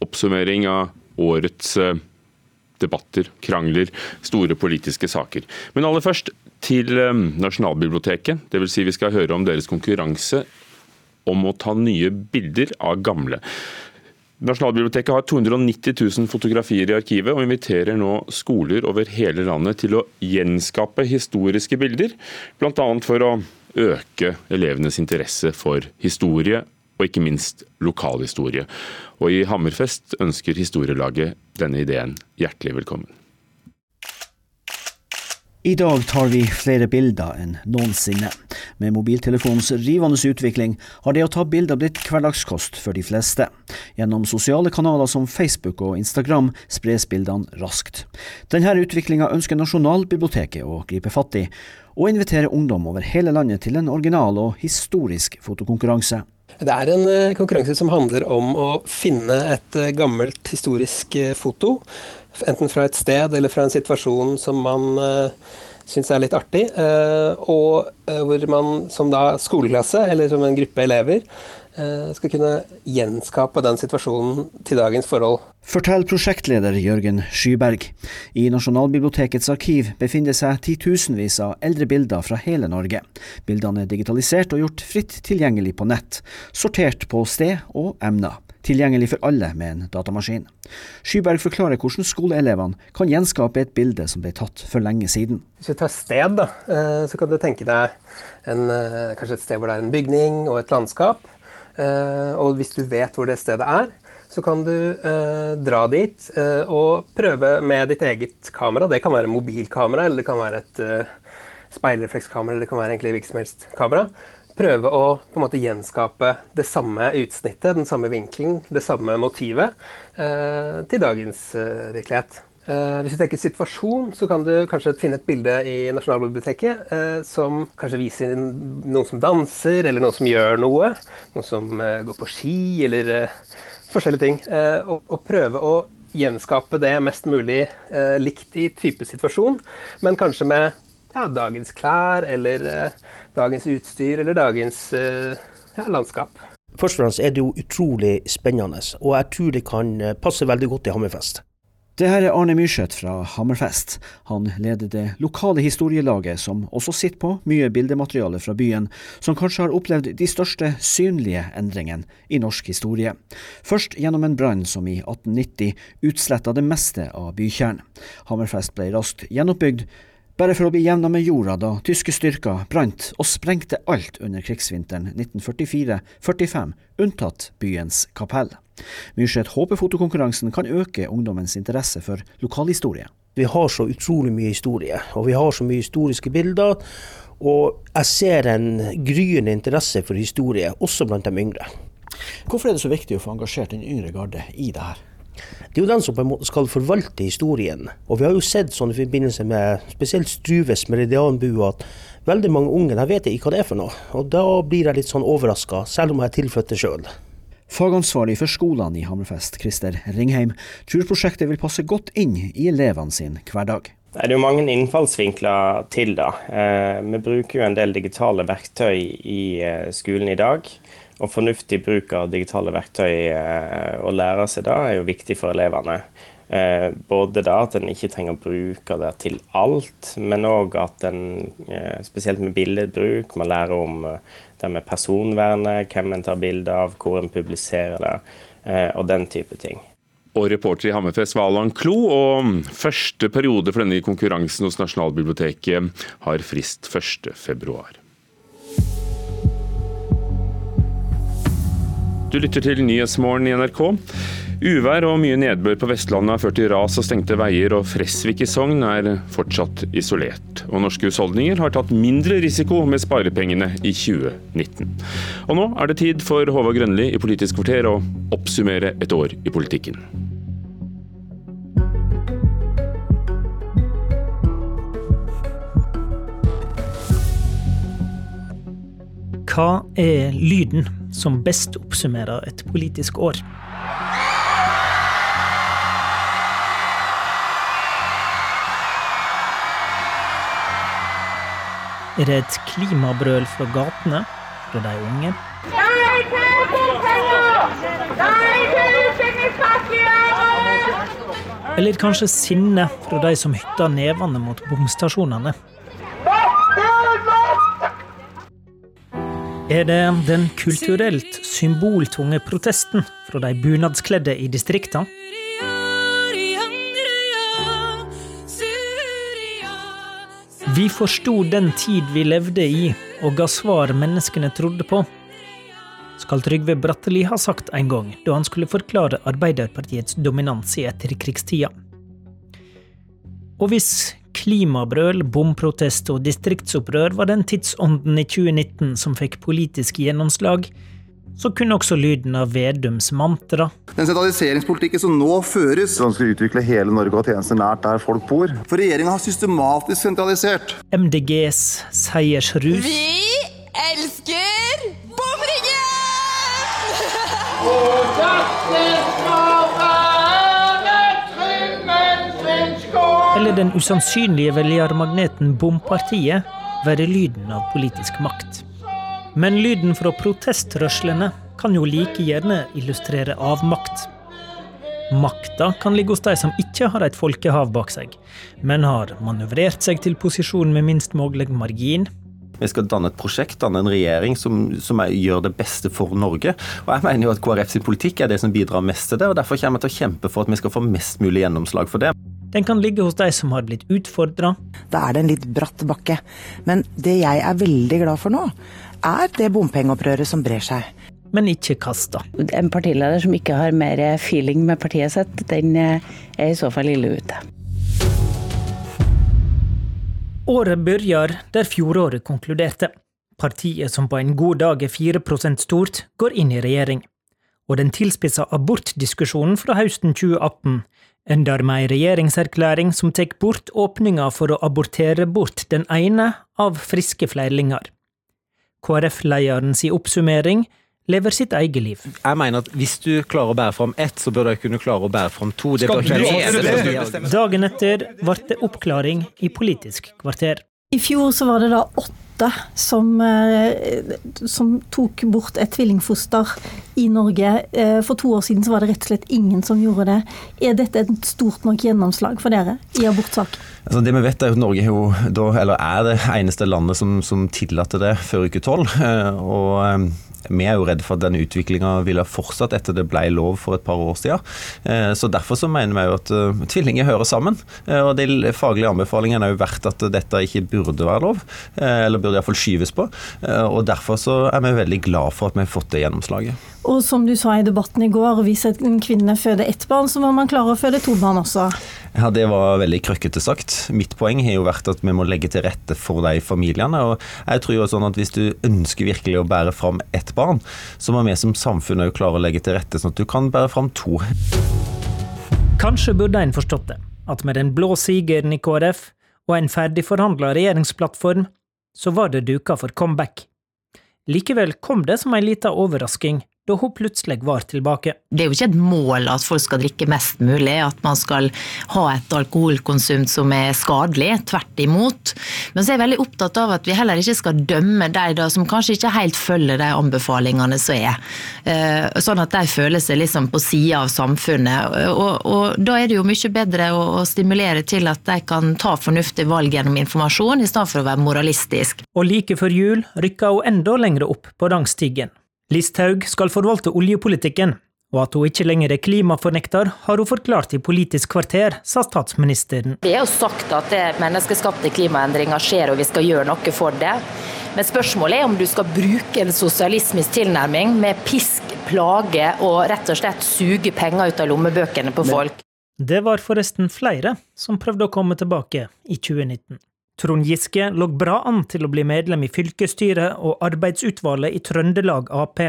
oppsummering av årets uh, debatter, krangler, store politiske saker. Men aller først til eh, Nasjonalbiblioteket. Dvs. Si vi skal høre om deres konkurranse om å ta nye bilder av gamle. Nasjonalbiblioteket har 290 000 fotografier i arkivet, og inviterer nå skoler over hele landet til å gjenskape historiske bilder. Bl.a. for å øke elevenes interesse for historie, og ikke minst lokalhistorie. Og i Hammerfest ønsker historielaget denne ideen hjertelig velkommen. I dag tar vi flere bilder enn noensinne. Med mobiltelefonens rivende utvikling har det å ta bilder blitt hverdagskost for de fleste. Gjennom sosiale kanaler som Facebook og Instagram spres bildene raskt. Denne utviklinga ønsker Nasjonalbiblioteket å gripe fatt i, og invitere ungdom over hele landet til en original og historisk fotokonkurranse. Det er en eh, konkurranse som handler om å finne et eh, gammelt historisk eh, foto. Enten fra et sted eller fra en situasjon som man uh, syns er litt artig. og hvor man som da skoleklasse, eller som en gruppe elever, skal kunne gjenskape den situasjonen til dagens forhold. Forteller prosjektleder Jørgen Skyberg. I Nasjonalbibliotekets arkiv befinner seg titusenvis av eldre bilder fra hele Norge. Bildene er digitalisert og gjort fritt tilgjengelig på nett, sortert på sted og emner. Tilgjengelig for alle med en datamaskin. Skyberg forklarer hvordan skoleelevene kan gjenskape et bilde som ble tatt for lenge siden. Hvis vi tar sted, da, eh, så kan du tenke deg en, eh, kanskje et sted hvor det er en bygning og et landskap. Eh, og hvis du vet hvor det stedet er, så kan du dra dit og prøve med ditt eget kamera. Det kan være mobilkamera, eller det kan være et speilreflekskamera, eller det kan være egentlig hvilket som helst kamera. Prøve å på en måte gjenskape det samme utsnittet, den samme vinkelen, det samme motivet eh, til dagens eh, virkelighet. Eh, hvis du tenker situasjon, så kan du kanskje finne et bilde i Nasjonalbiblioteket eh, som kanskje viser noen som danser, eller noen som gjør noe. Noen som eh, går på ski, eller eh, forskjellige ting. Eh, og, og, prøve å gjenskape det mest mulig eh, likt i type situasjon, men kanskje med ja, dagens klær, eller dagens utstyr, eller dagens ja, landskap. Først og fremst er det jo utrolig spennende, og jeg tror det kan passe veldig godt i Hammerfest. Det her er Arne Myrseth fra Hammerfest. Han leder det lokale historielaget, som også sitter på mye bildemateriale fra byen, som kanskje har opplevd de største synlige endringene i norsk historie. Først gjennom en brann som i 1890 utsletta det meste av bykjernen. Hammerfest ble raskt gjenoppbygd, bare for å bli jevna med jorda da tyske styrker brant og sprengte alt under krigsvinteren 1944-45, unntatt byens kapell. Myrseth håper fotokonkurransen kan øke ungdommens interesse for lokalhistorie. Vi har så utrolig mye historie, og vi har så mye historiske bilder. Og jeg ser en gryende interesse for historie, også blant de yngre. Hvorfor er det så viktig å få engasjert den yngre garde i det her? Det er jo den som på en måte skal forvalte historien. Og vi har jo sett sånn i forbindelse med spesielt Struves meridianbue at veldig mange unge de vet ikke hva det er for noe. Og da blir jeg litt sånn overraska, selv om jeg er tilflytter sjøl. Fagansvarlig for skolene i Hammerfest, Christer Ringheim, tror prosjektet vil passe godt inn i elevene sin hverdag. Det er jo mange innfallsvinkler til det. Eh, vi bruker jo en del digitale verktøy i eh, skolen i dag. Og fornuftig bruk av digitale verktøy å og lære seg da, er jo viktig for elevene. Eh, både da at en ikke trenger å bruke det til alt, men òg at en eh, spesielt med billedbruk man lærer om det med personvernet, hvem en tar bilde av, hvor en publiserer det, og den type ting. Og reporter i Hammerfest var Allan Klo, og første periode for denne konkurransen hos Nasjonalbiblioteket har frist 1.2. Du lytter til Nyhetsmorgen i NRK. Uvær og mye nedbør på Vestlandet har ført til ras og stengte veier, og Fresvik i Sogn er fortsatt isolert. Og norske husholdninger har tatt mindre risiko med sparepengene i 2019. Og nå er det tid for Håvard Grønli i Politisk kvarter å oppsummere et år i politikken. Hva er lyden som best oppsummerer et politisk år? Er det et klimabrøl fra gatene, fra de unge? Nei til bompenger! Nei til utbyggingspakke! Eller kanskje sinne fra de som hytter nevene mot bomstasjonene? Er det den kulturelt symboltunge protesten fra de bunadskledde i distriktene? Vi forsto den tid vi levde i, og ga svar menneskene trodde på. Skal Trygve Bratteli ha sagt en gang, da han skulle forklare Arbeiderpartiets dominans i etterkrigstida. Og hvis Klimabrøl, bomprotest og distriktsopprør var den tidsånden i 2019 som fikk politisk gjennomslag. Så kunne også lyden av Vedums mantra Den sentraliseringspolitikken som nå føres som skal utvikle hele Norge og tjenester nært der folk bor. For regjeringa har systematisk sentralisert. MDGs seiersrus. Vi elsker bomringen! Eller den usannsynlige velgermagneten Bompartiet være lyden av politisk makt. Men lyden fra protestrørslene kan jo like gjerne illustrere avmakt. Makta kan ligge hos de som ikke har et folkehav bak seg, men har manøvrert seg til posisjon med minst mulig margin. Vi skal danne et prosjekt, danne en regjering som, som er, gjør det beste for Norge. Og jeg mener jo at KrF sin politikk er det som bidrar mest til det, og derfor kommer jeg til å kjempe for at vi skal få mest mulig gjennomslag for det. Den kan ligge hos de som har blitt utfordra. Da er det en litt bratt bakke. Men det jeg er veldig glad for nå, er det bompengeopprøret som brer seg. Men ikke kasta. En partileder som ikke har mer feeling med partiet sitt, den er i så fall ille ute. Året begynner der fjoråret konkluderte. Partiet som på en god dag er 4% stort, går inn i regjering. og den tilspissa abortdiskusjonen fra høsten 2018 ender med ei regjeringserklæring som tar bort åpninga for å abortere bort den ene av friske flerlinger. KrF-lederen si oppsummering lever sitt eget liv. Jeg mener at hvis du klarer å bære fram ett, så bør du kunne klare å bære fram to. Det Dagen etter ble det oppklaring i Politisk kvarter. I fjor så var det da åtte som, eh, som, tok bort et tvillingfoster i Norge. Eh, for to år siden var det rett og slett ingen som gjorde det. Er dette et stort nok gjennomslag for dere i abortsak? Altså det vi vet er at Norge er, er det eneste landet som, som tillater det før uke tolv. Eh, og vi er jo redd for at den utviklinga ville fortsatt etter det ble lov for et par år siden. Eh, så Derfor så mener vi jo at eh, tvillinger hører sammen. Eh, og De faglige anbefalingene er jo verdt at dette ikke burde være lov, eller burde iallfall skyves på. Og Derfor så er vi veldig glad for at vi har fått det gjennomslaget. Og som du sa i debatten i går, hvis en kvinne føder ett barn, så må man klare å føde to barn også. Ja, Det var veldig krøkkete sagt. Mitt poeng har jo vært at vi må legge til rette for de familiene. og jeg tror jo sånn at Hvis du ønsker virkelig å bære fram ett barn, så må vi som samfunn òg klare å legge til rette sånn at du kan bære fram to. Kanskje burde en forstått det, at med den blå sigeren i KrF og en ferdigforhandla regjeringsplattform, så var det duka for comeback. Likevel kom det som ei lita overrasking da hun plutselig var tilbake. Det er jo ikke et mål at folk skal drikke mest mulig, at man skal ha et alkoholkonsum som er skadelig. Tvert imot. Men så er jeg veldig opptatt av at vi heller ikke skal dømme de som kanskje ikke helt følger de anbefalingene som er. Eh, sånn at de føler seg liksom på sida av samfunnet. Og, og, da er det jo mye bedre å, å stimulere til at de kan ta fornuftige valg gjennom informasjon, i stedet for å være moralistisk. Og like før jul rykka hun enda lenger opp på rangstigen. Listhaug skal forvalte oljepolitikken, og at hun ikke lenger er klimafornekter, har hun forklart i Politisk kvarter, sa statsministeren. Vi har jo sagt at det menneskeskapte klimaendringer skjer, og vi skal gjøre noe for det. Men spørsmålet er om du skal bruke en sosialismisk tilnærming med pisk, plage og rett og slett suge penger ut av lommebøkene på folk. Det var forresten flere som prøvde å komme tilbake i 2019. Trond Giske lå bra an til å bli medlem i fylkesstyret og arbeidsutvalget i Trøndelag Ap.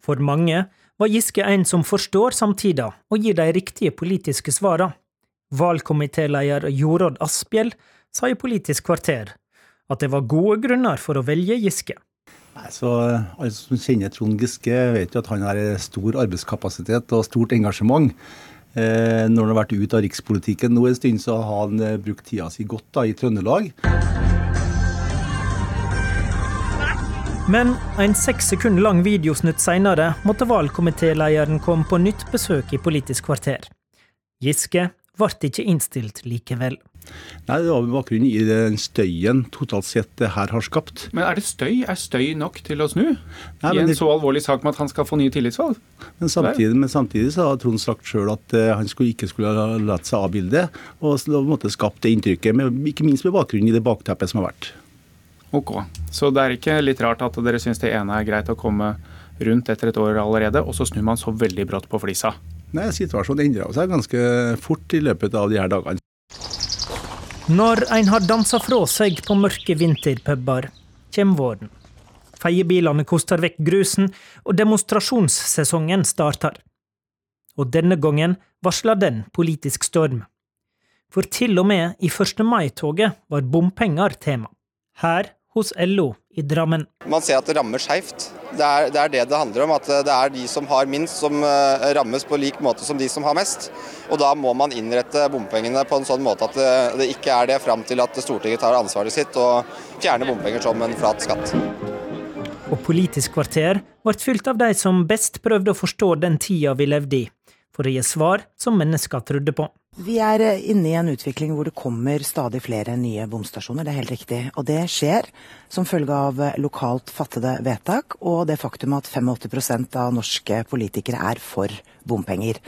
For mange var Giske en som forstår samtida og gir de riktige politiske svara. Valgkomitéleder Jorodd Asphjell sa i Politisk kvarter at det var gode grunner for å velge Giske. Så Alle som kjenner Trond Giske, vet jo at han har stor arbeidskapasitet og stort engasjement. Eh, når han har vært ute av rikspolitikken nå en stund, så har han eh, brukt tida si godt da, i Trøndelag. Men en seks sekunder lang videosnutt seinere måtte valgkomitélederen komme på nytt besøk i Politisk kvarter. Giske ble ikke innstilt likevel. Nei, Det var med bakgrunn i den støyen totalt sett det her har skapt. Men er det støy? Er støy nok til å snu? Nei, I en det... så alvorlig sak med at han skal få nye tillitsvalg? Men samtidig, men samtidig så har Trond sagt sjøl at uh, han skulle, ikke skulle ha latt seg avbilde, og på en måte skapt det inntrykket, med, ikke minst med bakgrunn i det bakteppet som har vært. Ok, Så det er ikke litt rart at dere syns det ene er greit å komme rundt etter et år allerede, og så snur man så veldig brått på flisa? Nei, Situasjonen endra seg ganske fort i løpet av de her dagene. Når en har dansa fra seg på mørke vinterpuber, kommer våren. Feiebilene koster vekk grusen, og demonstrasjonssesongen starter. Og denne gangen varsler den politisk storm. For til og med i 1. mai-toget var bompenger tema. Her hos LO i Drammen. Man ser at det rammer skeivt. Det, det, er det det handler om. At det er de som har minst som eh, rammes på lik måte som de som har mest. Og da må man innrette bompengene på en sånn måte at det, det ikke er det fram til at Stortinget tar ansvaret sitt og fjerner bompenger som en flat skatt. Og Politisk kvarter ble fylt av de som best prøvde å forstå den tida vi levde i, for å gi svar som mennesker trodde på. Vi er eh, inne i en utvikling hvor det kommer stadig flere nye bomstasjoner, det er helt riktig. Og det skjer som følge av eh, lokalt fattede vedtak og det faktum at 85% av norske politikere er for bompenger.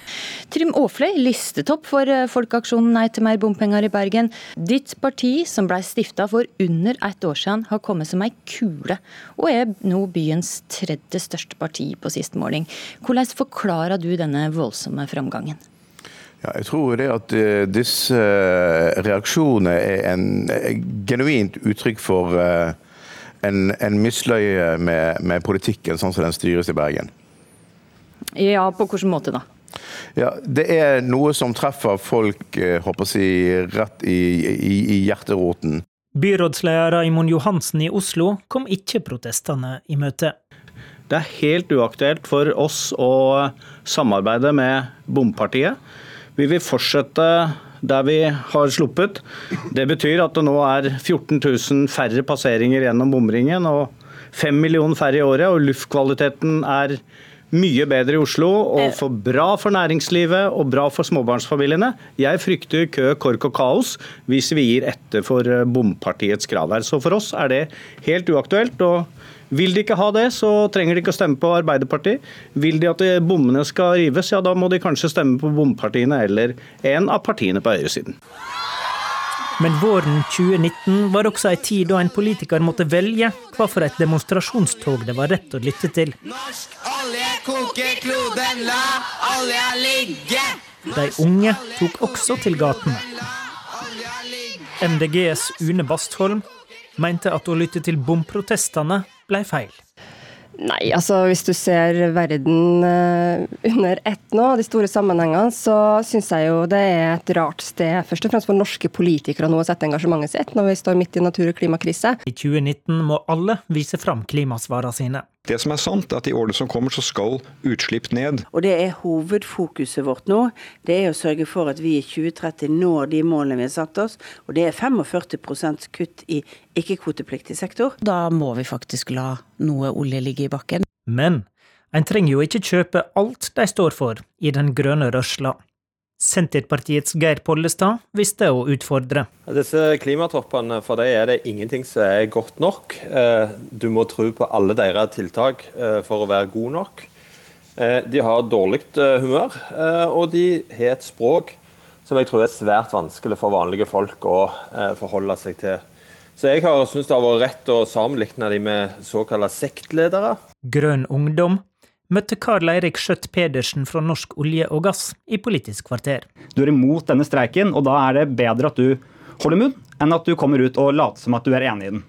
Trym Aafløy, listetopp for eh, Folkeaksjonen Nei til mer bompenger i Bergen. Ditt parti, som ble stifta for under ett år siden, har kommet som ei kule, og er nå byens tredje største parti på sist måling. Hvordan forklarer du denne voldsomme framgangen? Ja, jeg tror det at uh, disse uh, reaksjonene er en uh, genuint uttrykk for en, en, misløye med, med, politikken sånn som den styres i Bergen. Ja, på hvilken måte da? Ja, Det er noe som treffer folk håper eh, jeg, rett i, i, i hjerteroten. Byrådsleder Raimond Johansen i Oslo kom ikke protestene i møte. Det er helt uaktuelt for oss å samarbeide med bompartiet. Vi vil fortsette der vi har sluppet. Det betyr at det nå er 14 000 færre passeringer gjennom bomringen og 5 millioner færre i året, og luftkvaliteten er mye bedre i Oslo og eh. for bra for næringslivet og bra for småbarnsfamiliene. Jeg frykter kø, kork og kaos hvis vi gir etter for eh, bompartiets krav her. Så for oss er det helt uaktuelt. og vil de ikke ha det, så trenger de ikke å stemme på Arbeiderpartiet. Vil de at bommene skal rives, ja da må de kanskje stemme på bompartiene eller en av partiene på høyresiden. Men våren 2019 var også ei tid da en politiker måtte velge hva for et demonstrasjonstog det var rett å lytte til. Norsk olje koker kloden, la olja ligge! De unge tok også til gatene. MDGs Une Bastholm mente at å lytte til bomprotestene ble feil. Nei, altså hvis du ser verden uh, under ett nå, de store sammenhengene, så syns jeg jo det er et rart sted, først og fremst for norske politikere nå å sette engasjementet sitt når vi står midt i natur- og klimakrise. I 2019 må alle vise fram klimasvarene sine. Det som er sant, er at i årene som kommer så skal utslipp ned. Og Det er hovedfokuset vårt nå. Det er å sørge for at vi i 2030 når de målene vi har satt oss. Og det er 45 kutt i ikke-kvotepliktig sektor. Da må vi faktisk la noe olje ligge i bakken. Men en trenger jo ikke kjøpe alt de står for i den grønne rørsla. Senterpartiets Geir Pollestad visste å utfordre. Disse klimatoppene, for dem er det ingenting som er godt nok. Eh, du må tro på alle deres tiltak eh, for å være god nok. Eh, de har dårlig humør, og de har et språk som jeg tror er svært vanskelig for vanlige folk å forholde seg til. Så jeg har syntes det har vært rett å sammenligne dem med såkalte sektledere. Grønn ungdom møtte Karl Eirik Skjøtt Pedersen fra Norsk olje og gass i Politisk kvarter. Du er imot denne streiken, og da er det bedre at du holder munn, enn at du kommer ut og later som at du er enig i den.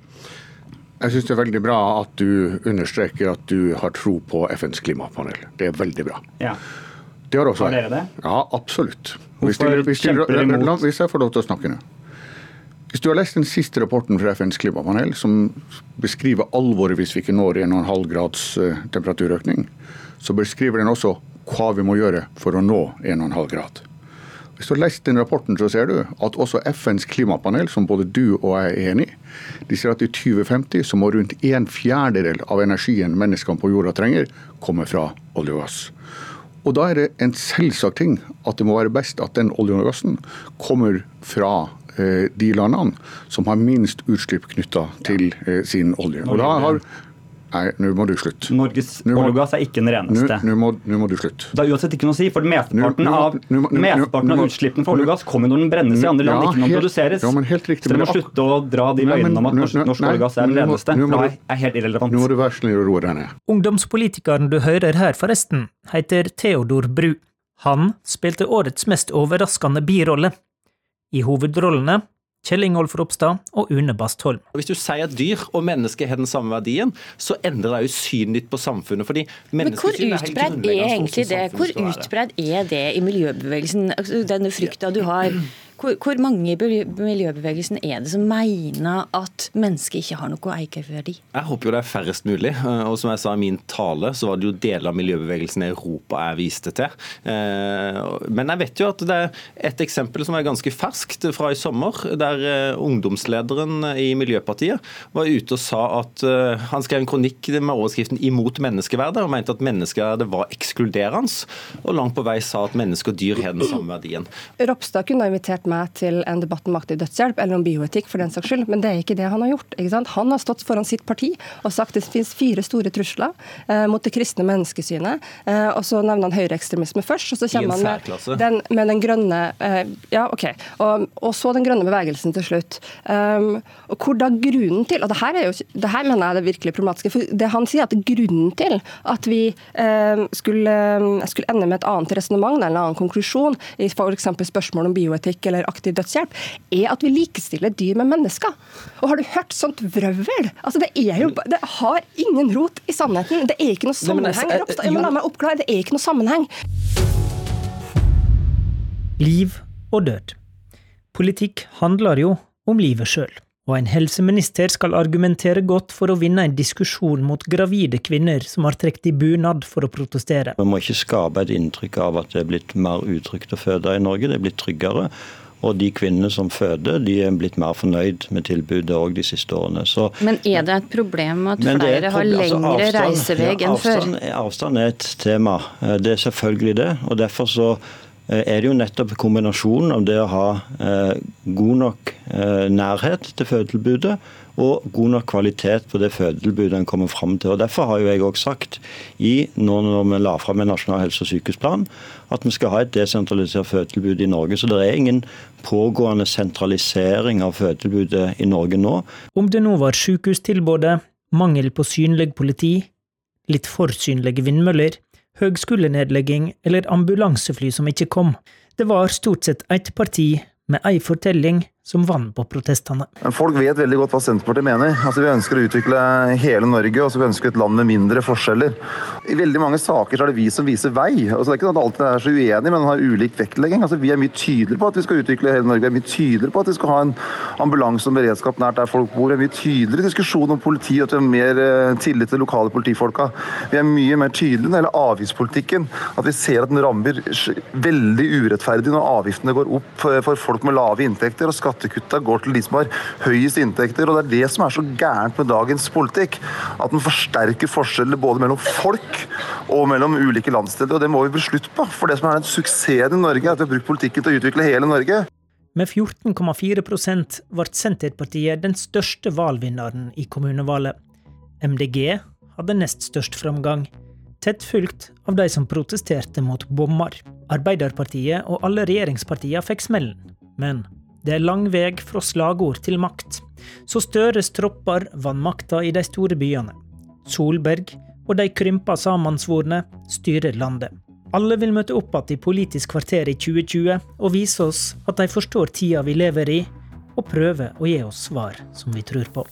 Jeg syns det er veldig bra at du understreker at du har tro på FNs klimapanel. Det er veldig bra. Ja. Det har også jeg. Har dere det? Ja, absolutt. Hvorfor hvis, kjemper dere imot? Hvis jeg får lov til å snakke nå. Hvis du har lest den siste rapporten fra FNs klimapanel, som beskriver alvoret hvis vi ikke når 1,5 grads eh, temperaturøkning, så beskriver den også hva vi må gjøre for å nå 1,5 grad. Hvis du har lest den rapporten, så ser du at også FNs klimapanel, som både du og jeg er enig i, de sier at i 2050 så må rundt en fjerdedel av energien menneskene på jorda trenger, komme fra olje og gass. Og da er det en selvsagt ting at det må være best at den oljen og gassen kommer fra de landene som har minst utslipp knytta til eh, sin olje. Og da har Nei, nå må du slutte. Norges olje og gass er ikke den reneste. Nå må, må, du slutte. Det er uansett ikke noe å si, for mesteparten av, mesteparten av utslippene fra olje og gass kommer når den brennes i andre land, ja, ikke når den produseres. Ja, men helt riktig. Så dere må slutte å dra de løgnene om at norsk, norsk olje og gass er den reneste. Det er helt irrelevant. Nå må du være snill og roe deg ned. Ungdomspolitikeren du hører her, forresten, heter Theodor Bru. Han spilte årets mest overraskende birolle i hovedrollene Kjell Ingolf Ropstad og Une Bastholm. Hvis du sier at dyr og mennesker har den samme verdien, så endrer det jo synet ditt på samfunnet. fordi Men hvor utbredt er, er egentlig det? Hvor utbredt er det i miljøbevegelsen, den denne frykta du har? Hvor, hvor, mange i miljøbevegelsen er det som mener at mennesket ikke har noe eierverdi? Jeg håper jo det er færrest mulig. Eh, og som jeg sa i min tale, så var det jo deler av miljøbevegelsen i Europa jeg viste til. Eh, men jeg vet jo at det er et eksempel som er ganske ferskt fra i sommer, der eh, ungdomslederen i Miljøpartiet var ute og sa at han skrev en kronikk med overskriften 'Imot menneskeverdet', og mente at menneskeverdet var ekskluderende, og langt på vei sa at mennesker og dyr har den samme verdien. Ropstad kunne ha invitert meg til en debatt om aktiv dødshjelp, eller om bioetikk for den saks skyld, men det er ikke det han har gjort. Han har stått foran sitt parti og sagt det finnes fire store trusler eh, mot det kristne menneskesynet. Eh, og så nevner han høyreekstremisme først, og så kommer han med den, med den grønne eh, Ja, OK. Og, og, så den grønne bevegelsen til slutt. Um, og hvor da grunnen til Og det her, er jo, det her mener jeg er det virkelig problematiske. for det Han sier at grunnen til at vi eh, skulle, skulle, ende med et annet resonnement eller en annen konklusjon i f.eks. spørsmål om bioetikk eller aktiv dødshjelp, er at vi likestiller dyr med mennesker. Og har du hørt sånt vrøvl? Altså, det, er jo, det har ingen rot i sannheten. Det er ikke noe sammenheng. Ropstad, jeg må la meg oppklare, det er ikke noe sammenheng. Liv og død. Politikk handler jo om livet sjøl og en helseminister skal argumentere godt for å vinne en diskusjon mot gravide kvinner som har trukket i bunad for å protestere. Vi må ikke skape et inntrykk av at det er blitt mer utrygt å føde i Norge, det er blitt tryggere. Og de kvinnene som føder, de er blitt mer fornøyd med tilbudet òg de siste årene. Så, men er det et problem at flere har altså, lengre altså, reisevei enn før? Avstand er et tema. Det er selvfølgelig det. og derfor så Eh, er det jo nettopp kombinasjonen av det å ha eh, god nok eh, nærhet til fødetilbudet og god nok kvalitet på det fødetilbudet en kommer fram til. Og Derfor har jo jeg også sagt, i, nå når vi la fram en nasjonal helse- og sykehusplan, at vi skal ha et desentralisert fødetilbud i Norge. Så det er ingen pågående sentralisering av fødetilbudet i Norge nå. Om det nå var sykehustilbudet, mangel på synlig politi, litt for synlige vindmøller, høgskolenedlegging eller ambulansefly som ikke kom. Det var stort sett ett parti med ei fortelling som vant på protestene. Folk vet veldig godt hva Senterpartiet mener. Altså, vi ønsker å utvikle hele Norge, og vi ønsker et land med mindre forskjeller. I veldig mange saker er det vi som viser vei. Altså, det er ikke sånn at alltid er så uenige, men har ulik vektlegging. Altså, vi er mye tydeligere på at vi skal utvikle hele Norge. Vi er mye tydeligere på at vi skal ha en ambulanse og beredskap nært der folk bor. Vi er mye tydeligere i diskusjonen om politi at vi har mer eh, tillit til lokale politifolka. Vi er mye mer tydelige når det gjelder avgiftspolitikken. At vi ser at den rammer veldig urettferdig når avgiftene går opp for folk med lave inntekter. og skattekutta går til de som har høyest inntekter. og Det er det som er så gærent med dagens politikk. At den forsterker forskjeller både mellom folk og mellom ulike landsdeler. og Det må vi bli slutt på. For det som er den suksessen i Norge, er at vi har brukt politikken til å utvikle hele Norge. Med 14,4% ble Senterpartiet den største valgvinneren i kommunevalget. MDG hadde nest størst framgang, tett fulgt av de som protesterte mot bommer. Arbeiderpartiet og alle regjeringspartiene fikk smellen, men det er lang vei fra slagord til makt. Så Støres tropper vant makta i de store byene. Solberg og de krympa samansvorne styrer landet. Alle vil møte opp igjen i Politisk kvarter i 2020 og vise oss at de forstår tida vi lever i, og prøver å gi oss svar som vi tror på.